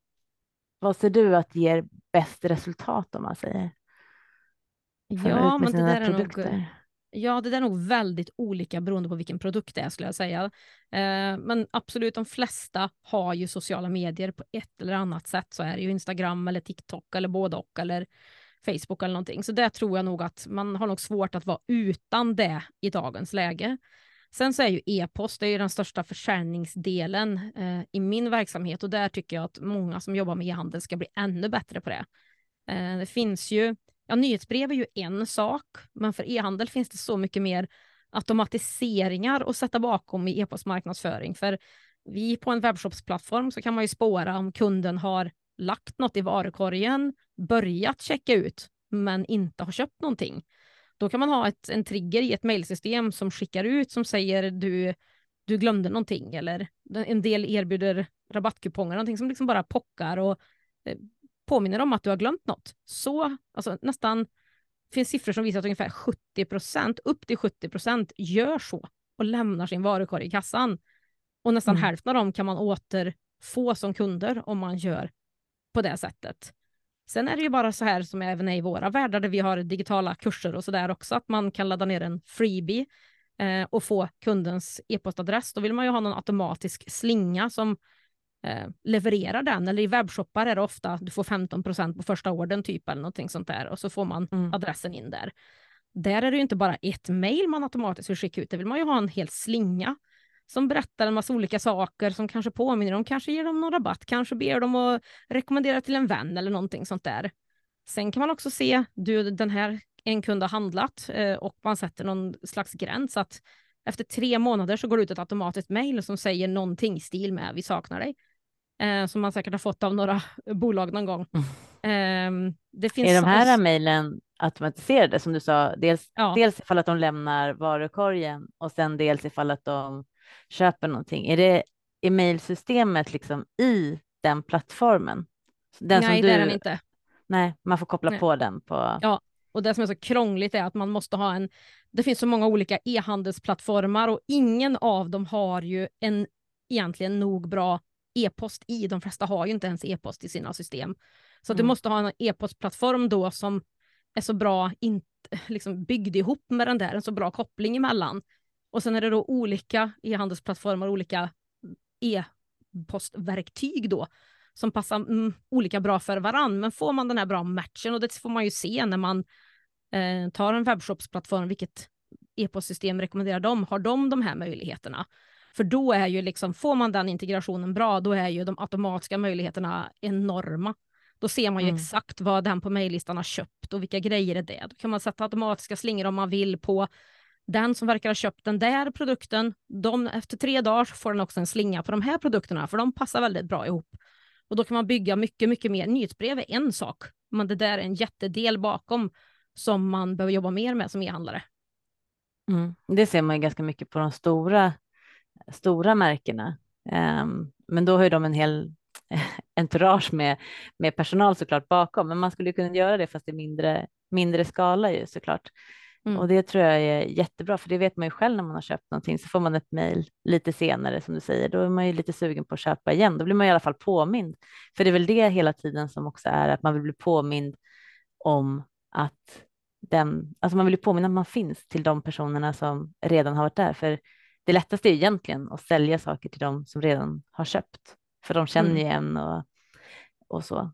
vad ser du att ger bäst resultat om man säger? Ja, men det där produkter? är nog... Ja, det där är nog väldigt olika beroende på vilken produkt det är skulle jag säga. Eh, men absolut, de flesta har ju sociala medier på ett eller annat sätt. Så är det ju Instagram eller TikTok eller både och eller Facebook eller någonting. Så det tror jag nog att man har nog svårt att vara utan det i dagens läge. Sen så är ju e-post det är ju den största försäljningsdelen eh, i min verksamhet och där tycker jag att många som jobbar med e-handel ska bli ännu bättre på det. Eh, det finns ju, ja nyhetsbrev är ju en sak, men för e-handel finns det så mycket mer automatiseringar att sätta bakom i e-postmarknadsföring. För vi på en webbshopsplattform så kan man ju spåra om kunden har lagt något i varukorgen, börjat checka ut, men inte har köpt någonting. Då kan man ha ett, en trigger i ett mejlsystem som skickar ut som säger du, du glömde någonting eller en del erbjuder rabattkuponger, någonting som liksom bara pockar och eh, påminner om att du har glömt något. Så, alltså nästan, finns siffror som visar att ungefär 70 procent, upp till 70 procent gör så och lämnar sin varukorg i kassan. Och nästan mm. hälften av dem kan man återfå som kunder om man gör på det sättet. Sen är det ju bara så här som även är i våra världar där vi har digitala kurser och så där också, att man kan ladda ner en freebie eh, och få kundens e-postadress. Då vill man ju ha någon automatisk slinga som eh, levererar den. Eller i webbshoppar är det ofta du får 15 procent på första orden typ eller någonting sånt där och så får man mm. adressen in där. Där är det ju inte bara ett mejl man automatiskt vill skicka ut, det vill man ju ha en hel slinga som berättar en massa olika saker som kanske påminner dem, kanske ger dem någon rabatt, kanske ber dem att rekommendera till en vän eller någonting sånt där. Sen kan man också se, du den här en kund har handlat eh, och man sätter någon slags gräns att efter tre månader så går det ut ett automatiskt mejl som säger någonting i stil med vi saknar dig. Eh, som man säkert har fått av några bolag någon gång. Eh, det finns är de här mejlen automatiserade som du sa? Dels, ja. dels ifall att de lämnar varukorgen och sen dels ifall att de köper någonting. Är det e-mailsystemet liksom i den plattformen? Den Nej, du... det är den inte. Nej, man får koppla Nej. på den på. Ja, och det som är så krångligt är att man måste ha en. Det finns så många olika e-handelsplattformar och ingen av dem har ju en egentligen nog bra e-post i. De flesta har ju inte ens e-post i sina system. Så mm. du måste ha en e-postplattform då som är så bra, in, liksom byggd ihop med den där, en så bra koppling emellan. Och sen är det då olika e-handelsplattformar, olika e-postverktyg då som passar mm, olika bra för varann. Men får man den här bra matchen och det får man ju se när man eh, tar en webbshopsplattform, vilket e-postsystem rekommenderar de? Har de de här möjligheterna? För då är ju liksom, får man den integrationen bra, då är ju de automatiska möjligheterna enorma. Då ser man ju mm. exakt vad den på mejllistan har köpt och vilka grejer är det. Då kan man sätta automatiska slingor om man vill på den som verkar ha köpt den där produkten, de, efter tre dagar får den också en slinga på de här produkterna, för de passar väldigt bra ihop. Och då kan man bygga mycket, mycket mer. Nyhetsbrev är en sak, men det där är en jättedel bakom som man behöver jobba mer med som e-handlare. Mm. Det ser man ju ganska mycket på de stora, stora märkena. Um, men då har ju de en hel entourage med, med personal såklart bakom, men man skulle kunna göra det fast i mindre, mindre skala ju såklart. Mm. Och det tror jag är jättebra, för det vet man ju själv när man har köpt någonting så får man ett mejl lite senare som du säger. Då är man ju lite sugen på att köpa igen. Då blir man i alla fall påmind. För det är väl det hela tiden som också är att man vill bli påmind om att den, alltså man vill ju påminna att man finns till de personerna som redan har varit där. För det lättaste är egentligen att sälja saker till de som redan har köpt, för de känner mm. ju en och, och så.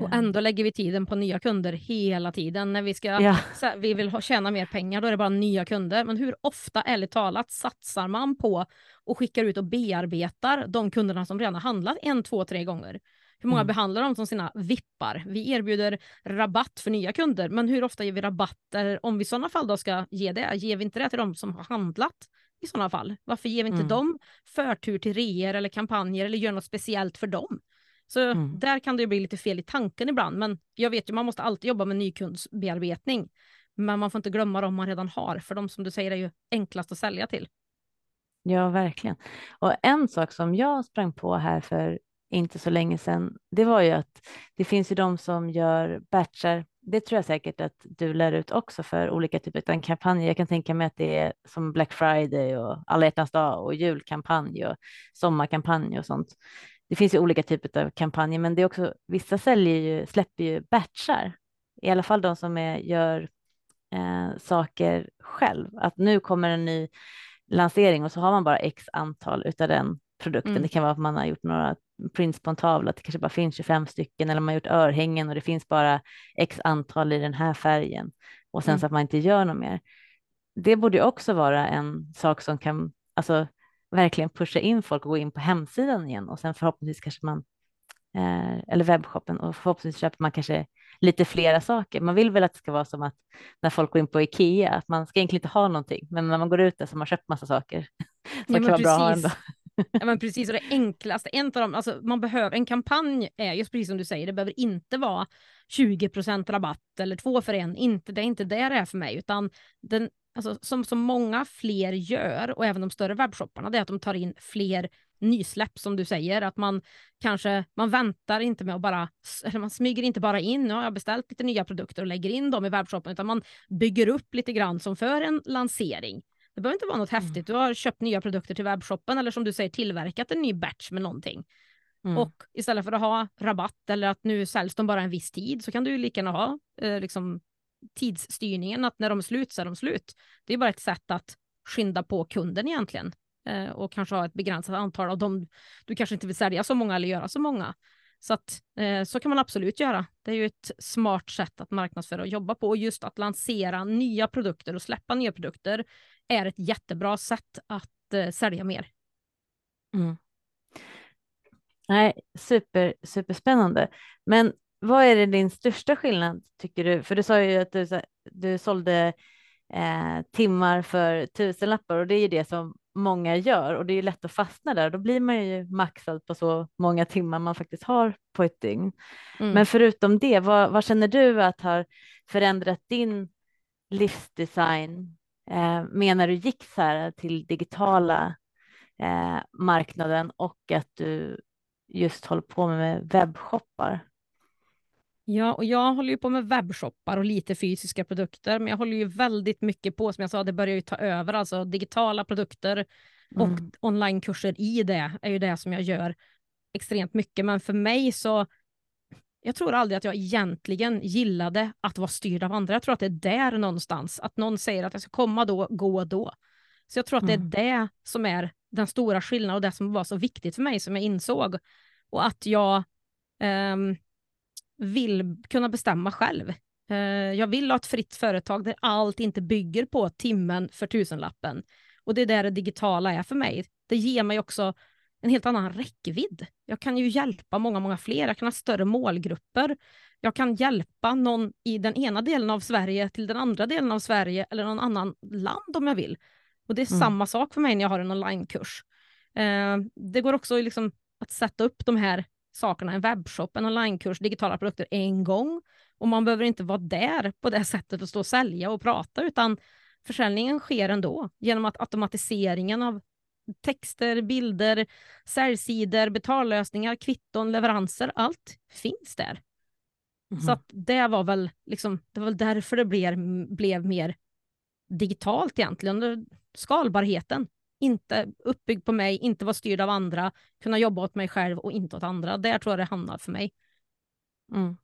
Och ändå lägger vi tiden på nya kunder hela tiden. När vi, ska, ja. vi vill tjäna mer pengar, då är det bara nya kunder. Men hur ofta, ärligt talat, satsar man på och skickar ut och bearbetar de kunderna som redan har handlat en, två, tre gånger? Hur många mm. behandlar de som sina vippar? Vi erbjuder rabatt för nya kunder, men hur ofta ger vi rabatter om vi i sådana fall då ska ge det? Ger vi inte det till de som har handlat i sådana fall? Varför ger vi inte mm. dem förtur till reor eller kampanjer eller gör något speciellt för dem? Så mm. där kan det bli lite fel i tanken ibland. Men jag vet ju, man måste alltid jobba med nykundsbearbetning. Men man får inte glömma de man redan har, för de som du säger är ju enklast att sälja till. Ja, verkligen. Och en sak som jag sprang på här för inte så länge sedan, det var ju att det finns ju de som gör batchar. Det tror jag säkert att du lär ut också för olika typer av kampanjer. Jag kan tänka mig att det är som Black Friday och alla hjärtans dag och julkampanj och sommarkampanj och sånt det finns ju olika typer av kampanjer, men det är också vissa säljer ju, släpper ju batchar, i alla fall de som är, gör eh, saker själv. Att nu kommer en ny lansering och så har man bara x antal utav den produkten. Mm. Det kan vara att man har gjort några prints på en tavla, att det kanske bara finns 25 stycken eller man har gjort örhängen och det finns bara x antal i den här färgen och sen mm. så att man inte gör något mer. det borde också vara en sak som kan alltså, verkligen pusha in folk och gå in på hemsidan igen och sen förhoppningsvis kanske man eh, eller webbshoppen och förhoppningsvis köper man kanske lite flera saker. Man vill väl att det ska vara som att när folk går in på Ikea, att man ska egentligen inte ha någonting, men när man går ut där så har man köpt massa saker. Så Ja, kan vara bra att ha precis. ändå. Ja, men precis, och det enklaste, en av dem, alltså man behöver, en kampanj är just precis som du säger, det behöver inte vara 20% rabatt eller två för en, inte, det är inte det det är för mig, utan den, alltså, som, som många fler gör, och även de större webbshopparna, det är att de tar in fler nysläpp som du säger, att man kanske, man väntar inte med att bara, eller man smyger inte bara in, nu har jag beställt lite nya produkter och lägger in dem i webbshoppen, utan man bygger upp lite grann som för en lansering. Det behöver inte vara något Mm. häftigt. Du har köpt nya produkter till webbshoppen eller som du säger tillverkat en ny batch med någonting. Mm. Och istället för att ha rabatt eller att nu säljs de bara en viss tid så kan du ju lika gärna ha eh, liksom, tidsstyrningen att när de är slut så är de slut. Det är bara ett sätt att skynda på kunden egentligen eh, och kanske ha ett begränsat antal av dem. Du kanske inte vill sälja så många eller göra så många. Så att, eh, så kan man absolut göra. Det är ju ett smart sätt att marknadsföra och jobba på och just att lansera nya produkter och släppa nya produkter är ett jättebra sätt att eh, sälja mer. Mm. Nej, super, superspännande. Men vad är det din största skillnad tycker du? För du sa ju att du, du sålde eh, timmar för tusenlappar och det är ju det som många gör och det är ju lätt att fastna där. Då blir man ju maxad på så många timmar man faktiskt har på ett dygn. Mm. Men förutom det, vad, vad känner du att har förändrat din livsdesign eh, med när du gick så här till digitala eh, marknaden och att du just håller på med webbshoppar? Ja, och jag håller ju på med webbshoppar och lite fysiska produkter, men jag håller ju väldigt mycket på, som jag sa, det börjar ju ta över, alltså digitala produkter och Mm. onlinekurser i det är ju det som jag gör extremt mycket. Men för mig så, jag tror aldrig att jag egentligen gillade att vara styrd av andra. Jag tror att det är där någonstans, att någon säger att jag ska komma då, gå då. Så jag tror att Mm. det är det som är den stora skillnaden och det som var så viktigt för mig som jag insåg. Och att jag ehm, vill kunna bestämma själv. Eh, jag vill ha ett fritt företag där allt inte bygger på timmen för tusenlappen. Och det är där det digitala är för mig. Det ger mig också en helt annan räckvidd. Jag kan ju hjälpa många, många fler. Jag kan ha större målgrupper. Jag kan hjälpa någon i den ena delen av Sverige till den andra delen av Sverige eller någon annan land om jag vill. Och det är Mm. samma sak för mig när jag har en onlinekurs. Eh, det går också liksom att sätta upp de här sakerna, en webbshop, en onlinekurs, digitala produkter en gång. Och man behöver inte vara där på det sättet och stå och sälja och prata, utan försäljningen sker ändå genom att automatiseringen av texter, bilder, säljsidor, betallösningar, kvitton, leveranser, allt finns där. Mhm. Så det var väl liksom, det var därför det blev, blev mer digitalt egentligen. Skalbarheten, inte uppbyggd på mig, inte vara styrd av andra, kunna jobba åt mig själv och inte åt andra. Där tror jag det hamnar för mig. Mm.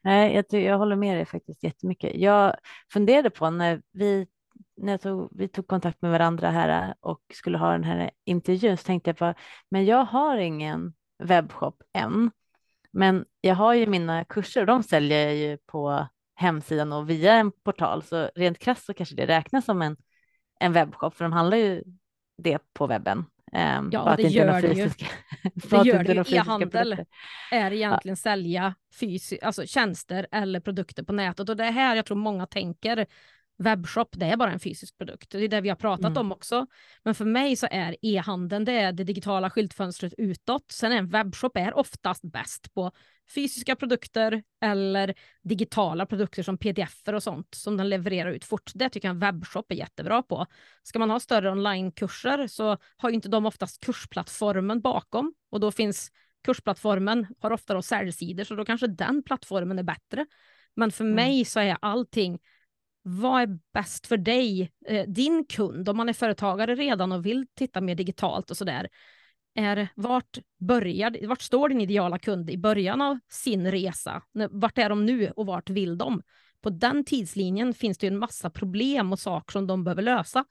Nej, jag, jag håller med dig faktiskt jättemycket. Jag funderade på när vi, när jag tog, vi tog kontakt med varandra här äh, och skulle ha den här intervjun så tänkte jag på, men jag har ingen webbshop än. Men jag har ju mina kurser och de säljer jag ju på hemsidan och via en portal. Så rent krasst så kanske det räknas som en, en webbshop för de handlar ju det på webben. Ehm, Ja, det gör det ju. fysiska- att gör det är några ju. E-handel är egentligen sälja fysi- alltså tjänster eller produkter på nätet. Och det är här jag tror många tänker webbshop, det är bara en fysisk produkt. Det är det vi har pratat Mm. om också. Men för mig så är e-handeln det, det digitala skyltfönstret utåt. Sen är en webbshop är oftast bäst på fysiska produkter eller digitala produkter som pdf och sånt som den levererar ut fort. Det tycker jag en webbshop är jättebra på. Ska man ha större onlinekurser så har ju inte de oftast kursplattformen bakom och då finns kursplattformen har ofta då säljsidor så då kanske den plattformen är bättre. Men för Mm. mig så är allting vad är bäst för dig, eh, din kund, om man är företagare redan och vill titta mer digitalt och sådär. Är, vart, börjar, vart står din ideala kund i början av sin resa? Vart är de nu och vart vill de? På den tidslinjen finns det ju en massa problem och saker som de behöver lösa.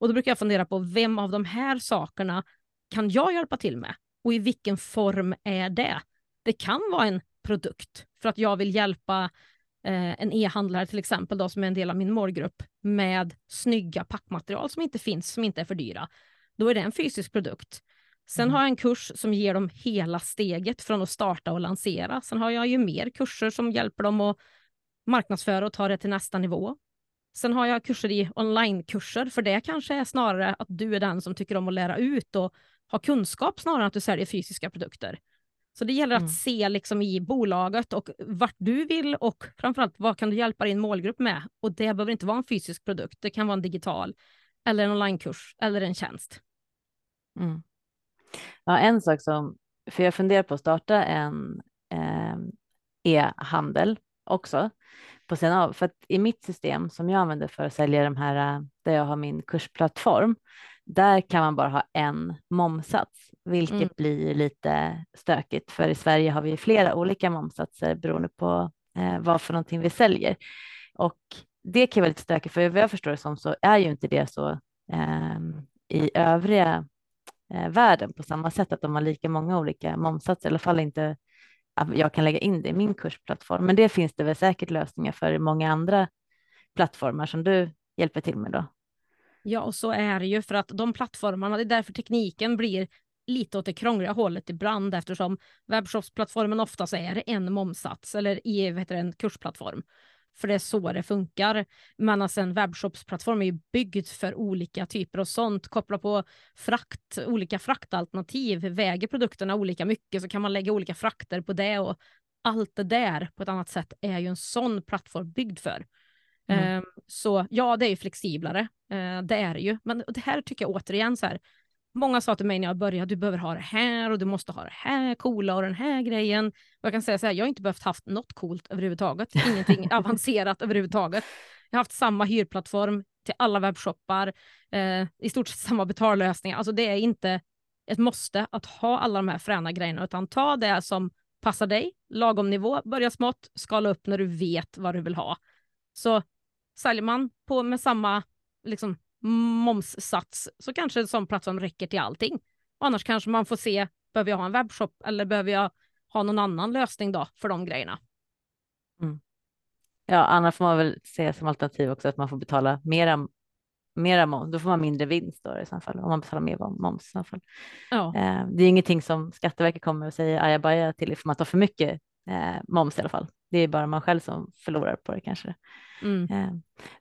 Och då brukar jag fundera på vem av de här sakerna kan jag hjälpa till med? Och i vilken form är det? Det kan vara en produkt för att jag vill hjälpa eh, en e-handlare till exempel, då, som är en del av min målgrupp, med snygga packmaterial som inte finns, som inte är för dyra, då är det en fysisk produkt. Sen mm. har jag en kurs som ger dem hela steget från att starta och lansera. Sen har jag ju mer kurser som hjälper dem att marknadsföra och ta det till nästa nivå. Sen har jag kurser i onlinekurser, för det kanske är snarare att du är den som tycker om att lära ut och ha kunskap snarare än att du säljer fysiska produkter. Så det gäller att mm. se liksom i bolaget och vart du vill och framförallt vad kan du hjälpa din målgrupp med? Och det behöver inte vara en fysisk produkt, det kan vara en digital eller en onlinekurs eller en tjänst. Mm. Ja, en sak som, för jag funderar på att starta en eh, e-handel också på sidan av, för att i mitt system som jag använder för att sälja de här, där jag har min kursplattform, där kan man bara ha en momsats, vilket mm. blir lite stökigt. För i Sverige har vi flera olika momsatser beroende på eh, vad för någonting vi säljer. Och det kan vara lite stökigt, för vad jag förstår det som så är ju inte det så eh, i övriga eh, världen på samma sätt, att de har lika många olika momsatser, i alla fall inte jag kan lägga in det i min kursplattform. Men det finns det väl säkert lösningar för i många andra plattformar som du hjälper till med då. Ja, och så är det ju för att de plattformarna, det är därför tekniken blir lite åt det krångliga hållet ibland eftersom webbshopsplattformen oftast är en momsats eller i heter det, en kursplattform. För det är så det funkar. Men alltså en webbshopsplattform är ju byggd för olika typer av sånt. Koppla på frakt, olika fraktalternativ. Väger produkterna olika mycket så kan man lägga olika frakter på det och allt det där på ett annat sätt är ju en sån plattform byggd för. Mm. Um, så ja, det är ju flexiblare. Uh, det är det ju. Men det här tycker jag återigen så här. Många sa till mig när jag började, du behöver ha det här och du måste ha det här coola och den här grejen. Och jag kan säga så här, jag har inte behövt haft något coolt överhuvudtaget. Ingenting avancerat överhuvudtaget. Jag har haft samma hyrplattform till alla webbshoppar, eh, i stort sett samma betallösningar. Alltså det är inte ett måste att ha alla de här fräna grejerna, utan ta det som passar dig, lagom nivå, börja smått, skala upp när du vet vad du vill ha. Så säljer man på med samma liksom, momssats så kanske en sån plattform räcker till allting. Och annars kanske man får se, behöver jag ha en webbshop eller behöver jag ha någon annan lösning då för de grejerna? Mm. Ja, annars får man väl se som alternativ också att man får betala mera, mera moms. Då får man mindre vinst då i så fall om man betalar mer moms i så fall. Ja. Eh, det är ingenting som Skatteverket kommer och säger ajabaja till ifall man tar för mycket eh, moms i alla fall. Det är bara man själv som förlorar på det kanske. Mm. Eh,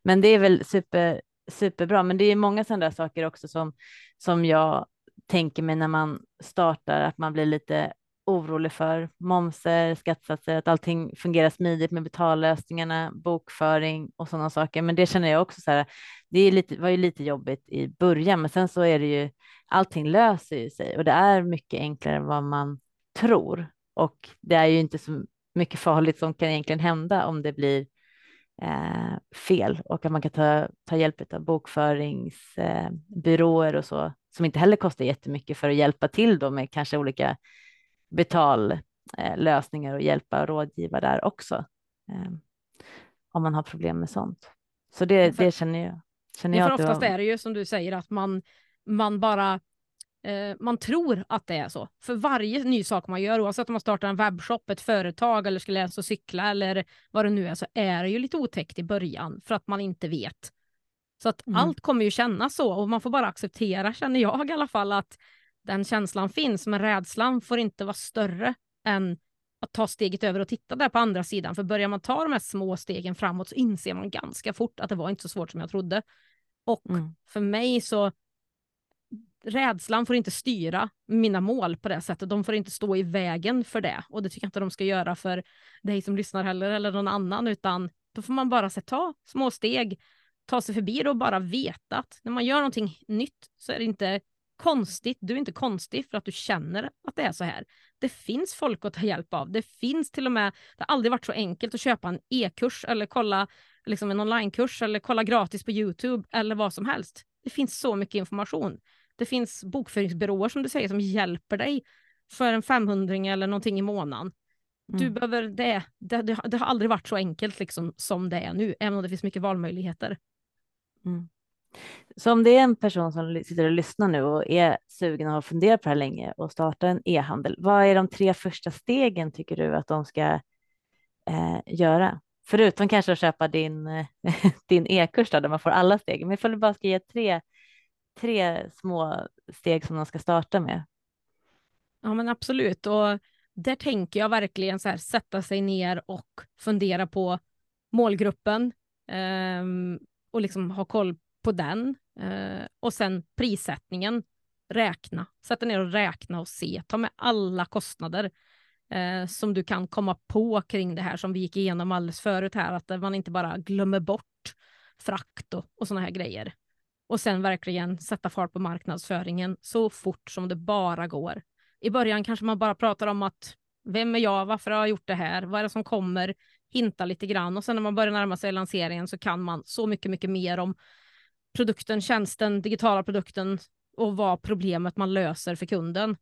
men det är väl super superbra. Men det är många sådana där saker också som, som jag tänker mig när man startar, att man blir lite orolig för momser, skattesatser, att allting fungerar smidigt med betallösningarna, bokföring och sådana saker. Men det känner jag också så här, det är lite, var ju lite jobbigt i början, men sen så är det ju, allting löser ju sig och det är mycket enklare än vad man tror. Och det är ju inte så mycket farligt som kan egentligen hända om det blir eh, fel och att man kan ta, ta hjälp av bokföringsbyråer eh, och så som inte heller kostar jättemycket för att hjälpa till då med kanske olika betallösningar och hjälpa och rådgiva där också. Eh, om man har problem med sånt. Så det, det känner jag. Känner jag för oftast har... är det ju som du säger att man, man bara Eh, man tror att det är så. För varje ny sak man gör, oavsett om man startar en webbshop, ett företag eller ska läsa och cykla eller vad det nu är, så är det ju lite otäckt i början för att man inte vet. Så att mm. allt kommer ju kännas så och man får bara acceptera, känner jag i alla fall, att den känslan finns. Men rädslan får inte vara större än att ta steget över och titta där på andra sidan. För börjar man ta de här små stegen framåt så inser man ganska fort att det var inte så svårt som jag trodde. Och mm. för mig så rädslan får inte styra mina mål på det sättet. De får inte stå i vägen för det. Och det tycker jag inte de ska göra för dig som lyssnar heller eller någon annan, utan då får man bara ta små steg, ta sig förbi det och bara veta att när man gör någonting nytt så är det inte konstigt. Du är inte konstig för att du känner att det är så här. Det finns folk att ta hjälp av. Det finns till och med, det har aldrig varit så enkelt att köpa en e-kurs eller kolla liksom en onlinekurs eller kolla gratis på Youtube eller vad som helst. Det finns så mycket information. Det finns bokföringsbyråer som du säger som hjälper dig för en 500 eller någonting i månaden. Du mm. behöver det. Det, det. det, har aldrig varit så enkelt liksom, som det är nu, även om det finns mycket valmöjligheter. Mm. Så om det är en person som sitter och lyssnar nu och är sugen och har funderat på det här länge och startar en e-handel, vad är de tre första stegen tycker du att de ska eh, göra förutom kanske att köpa din, din e-kurs där man får alla steg. Men ifall du bara ska ge tre, tre små steg som de ska starta med. Ja men absolut och där tänker jag verkligen så här, sätta sig ner och fundera på målgruppen eh, och liksom ha koll på den. Eh, och sen prissättningen, räkna, sätta ner och räkna och se, ta med alla kostnader eh, som du kan komma på kring det här som vi gick igenom alldeles förut här, att man inte bara glömmer bort frakt och, och sådana här grejer. Och sen verkligen sätta fart på marknadsföringen så fort som det bara går. I början kanske man bara pratar om att vem är jag, varför har jag gjort det här, vad är det som kommer, hinta lite grann och sen när man börjar närma sig lanseringen så kan man så mycket, mycket mer om produkten, tjänsten, digitala produkten och vad problemet man löser för kunden.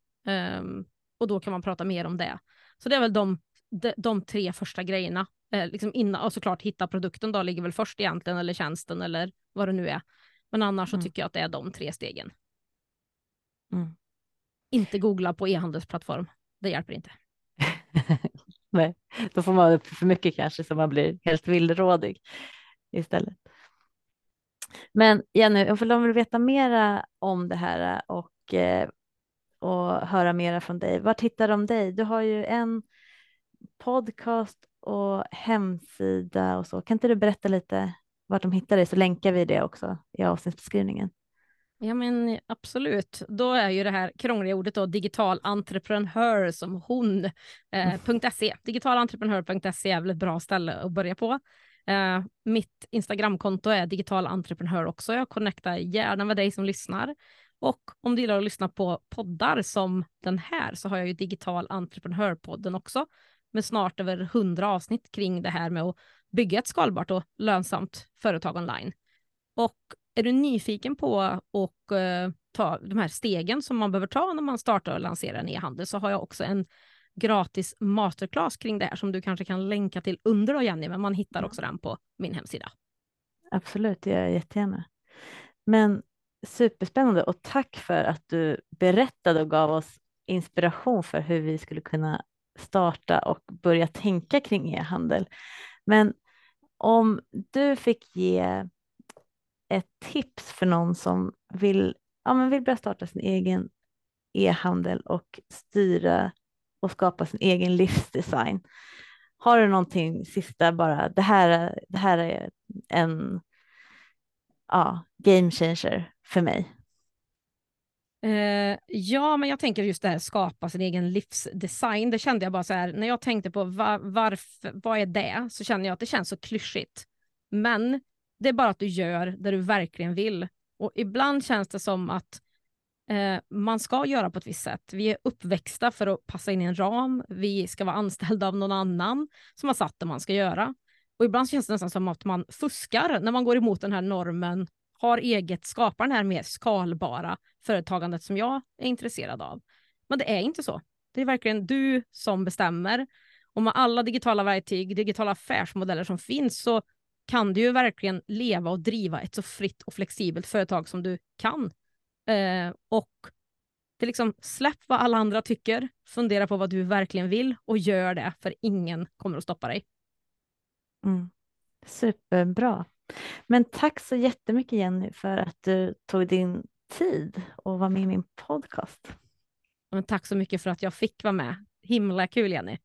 Um, och då kan man prata mer om det. Så det är väl de, de, de tre första grejerna. Eh, liksom innan, och såklart hitta produkten då ligger väl först egentligen, eller tjänsten eller vad det nu är. Men annars mm. så tycker jag att det är de tre stegen. Mm. Inte googla på e-handelsplattform. Det hjälper inte. Nej, då får man upp för mycket kanske så man blir helt villrådig istället. Men Jenny, ifall de vill veta mera om det här och, eh, och höra mera från dig, vart hittar de dig? Du har ju en podcast och hemsida och så. Kan inte du berätta lite vart de hittar dig så länkar vi det också i avsnittsbeskrivningen. Ja men absolut, då är ju det här krångliga ordet då digital entreprenör som hon, eh, mm. .se. Digitalentreprenör.se är väl ett bra ställe att börja på. Eh, mitt Instagramkonto är digital entreprenör också. Jag connectar gärna med dig som lyssnar. Och om du gillar att lyssna på poddar som den här så har jag ju digital entreprenörpodden också med snart över hundra avsnitt kring det här med att bygga ett skalbart och lönsamt företag online. Och är du nyfiken på att uh, ta de här stegen som man behöver ta när man startar och lanserar en e-handel så har jag också en gratis masterclass kring det här som du kanske kan länka till under då Jenny, men man hittar också den på min hemsida. Absolut, det gör jag jättegärna. Men superspännande och tack för att du berättade och gav oss inspiration för hur vi skulle kunna starta och börja tänka kring e-handel. Men om du fick ge ett tips för någon som vill, ja, men vill börja starta sin egen e-handel och styra och skapa sin egen livsdesign. Har du någonting sista bara, det här, det här är en ja, game changer för mig? Uh, ja, men jag tänker just det här skapa sin egen livsdesign. Det kände jag bara så här, när jag tänkte på var, varför, vad är det, så känner jag att det känns så klyschigt. Men det är bara att du gör det du verkligen vill. Och ibland känns det som att eh, man ska göra på ett visst sätt. Vi är uppväxta för att passa in i en ram. Vi ska vara anställda av någon annan som har satt det man ska göra. Och ibland känns det nästan som att man fuskar när man går emot den här normen, har eget, skapar den här mer skalbara företagandet som jag är intresserad av. Men det är inte så. Det är verkligen du som bestämmer. Och med alla digitala verktyg, digitala affärsmodeller som finns så kan du ju verkligen leva och driva ett så fritt och flexibelt företag som du kan. Eh, och det är liksom, släpp vad alla andra tycker, fundera på vad du verkligen vill och gör det, för ingen kommer att stoppa dig. Mm. Superbra. Men tack så jättemycket Jenny för att du tog din tid och var med i min podcast. Men tack så mycket för att jag fick vara med. Himla kul Jenny.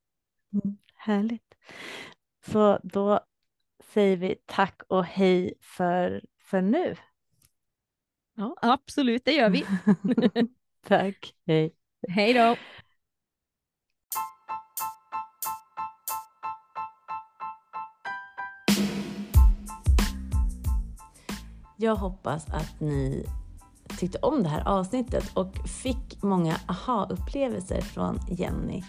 Mm, härligt. Så då säger vi tack och hej för, för nu. Ja, absolut, det gör vi. tack, hej. Hej då. Jag hoppas att ni tyckte om det här avsnittet och fick många aha-upplevelser från Jenny.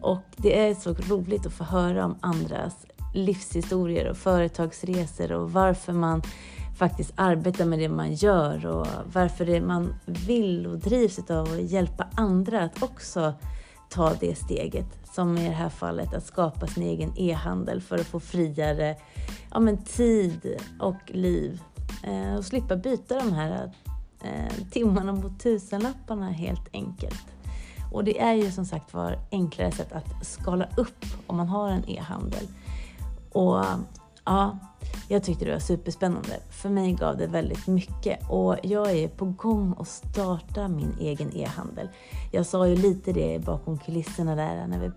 Och det är så roligt att få höra om andras livshistorier och företagsresor och varför man faktiskt arbetar med det man gör och varför det man vill och drivs av att hjälpa andra att också ta det steget. Som i det här fallet att skapa sin egen e-handel för att få friare ja, men tid och liv Eh, och slippa byta de här eh, timmarna mot tusenlapparna helt enkelt. Och det är ju som sagt var enklare sätt att skala upp om man har en e-handel. Och ja, jag tyckte det var superspännande. För mig gav det väldigt mycket och jag är på gång att starta min egen e-handel. Jag sa ju lite det bakom kulisserna där när vi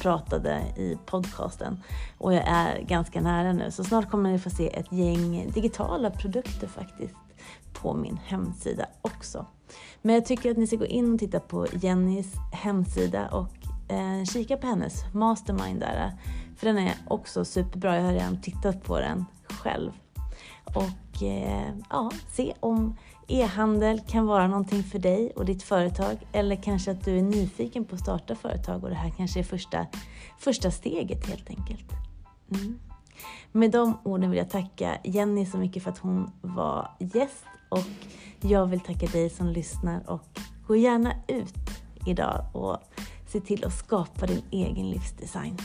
pratade i podcasten och jag är ganska nära nu så snart kommer ni få se ett gäng digitala produkter faktiskt på min hemsida också. Men jag tycker att ni ska gå in och titta på Jennys hemsida och eh, kika på hennes mastermind där. För den är också superbra. Jag har redan tittat på den själv. Och eh, ja, se om e-handel kan vara någonting för dig och ditt företag. Eller kanske att du är nyfiken på att starta företag och det här kanske är första, första steget helt enkelt. Mm. Med de orden vill jag tacka Jenny så mycket för att hon var gäst och jag vill tacka dig som lyssnar och gå gärna ut idag och se till att skapa din egen livsdesign.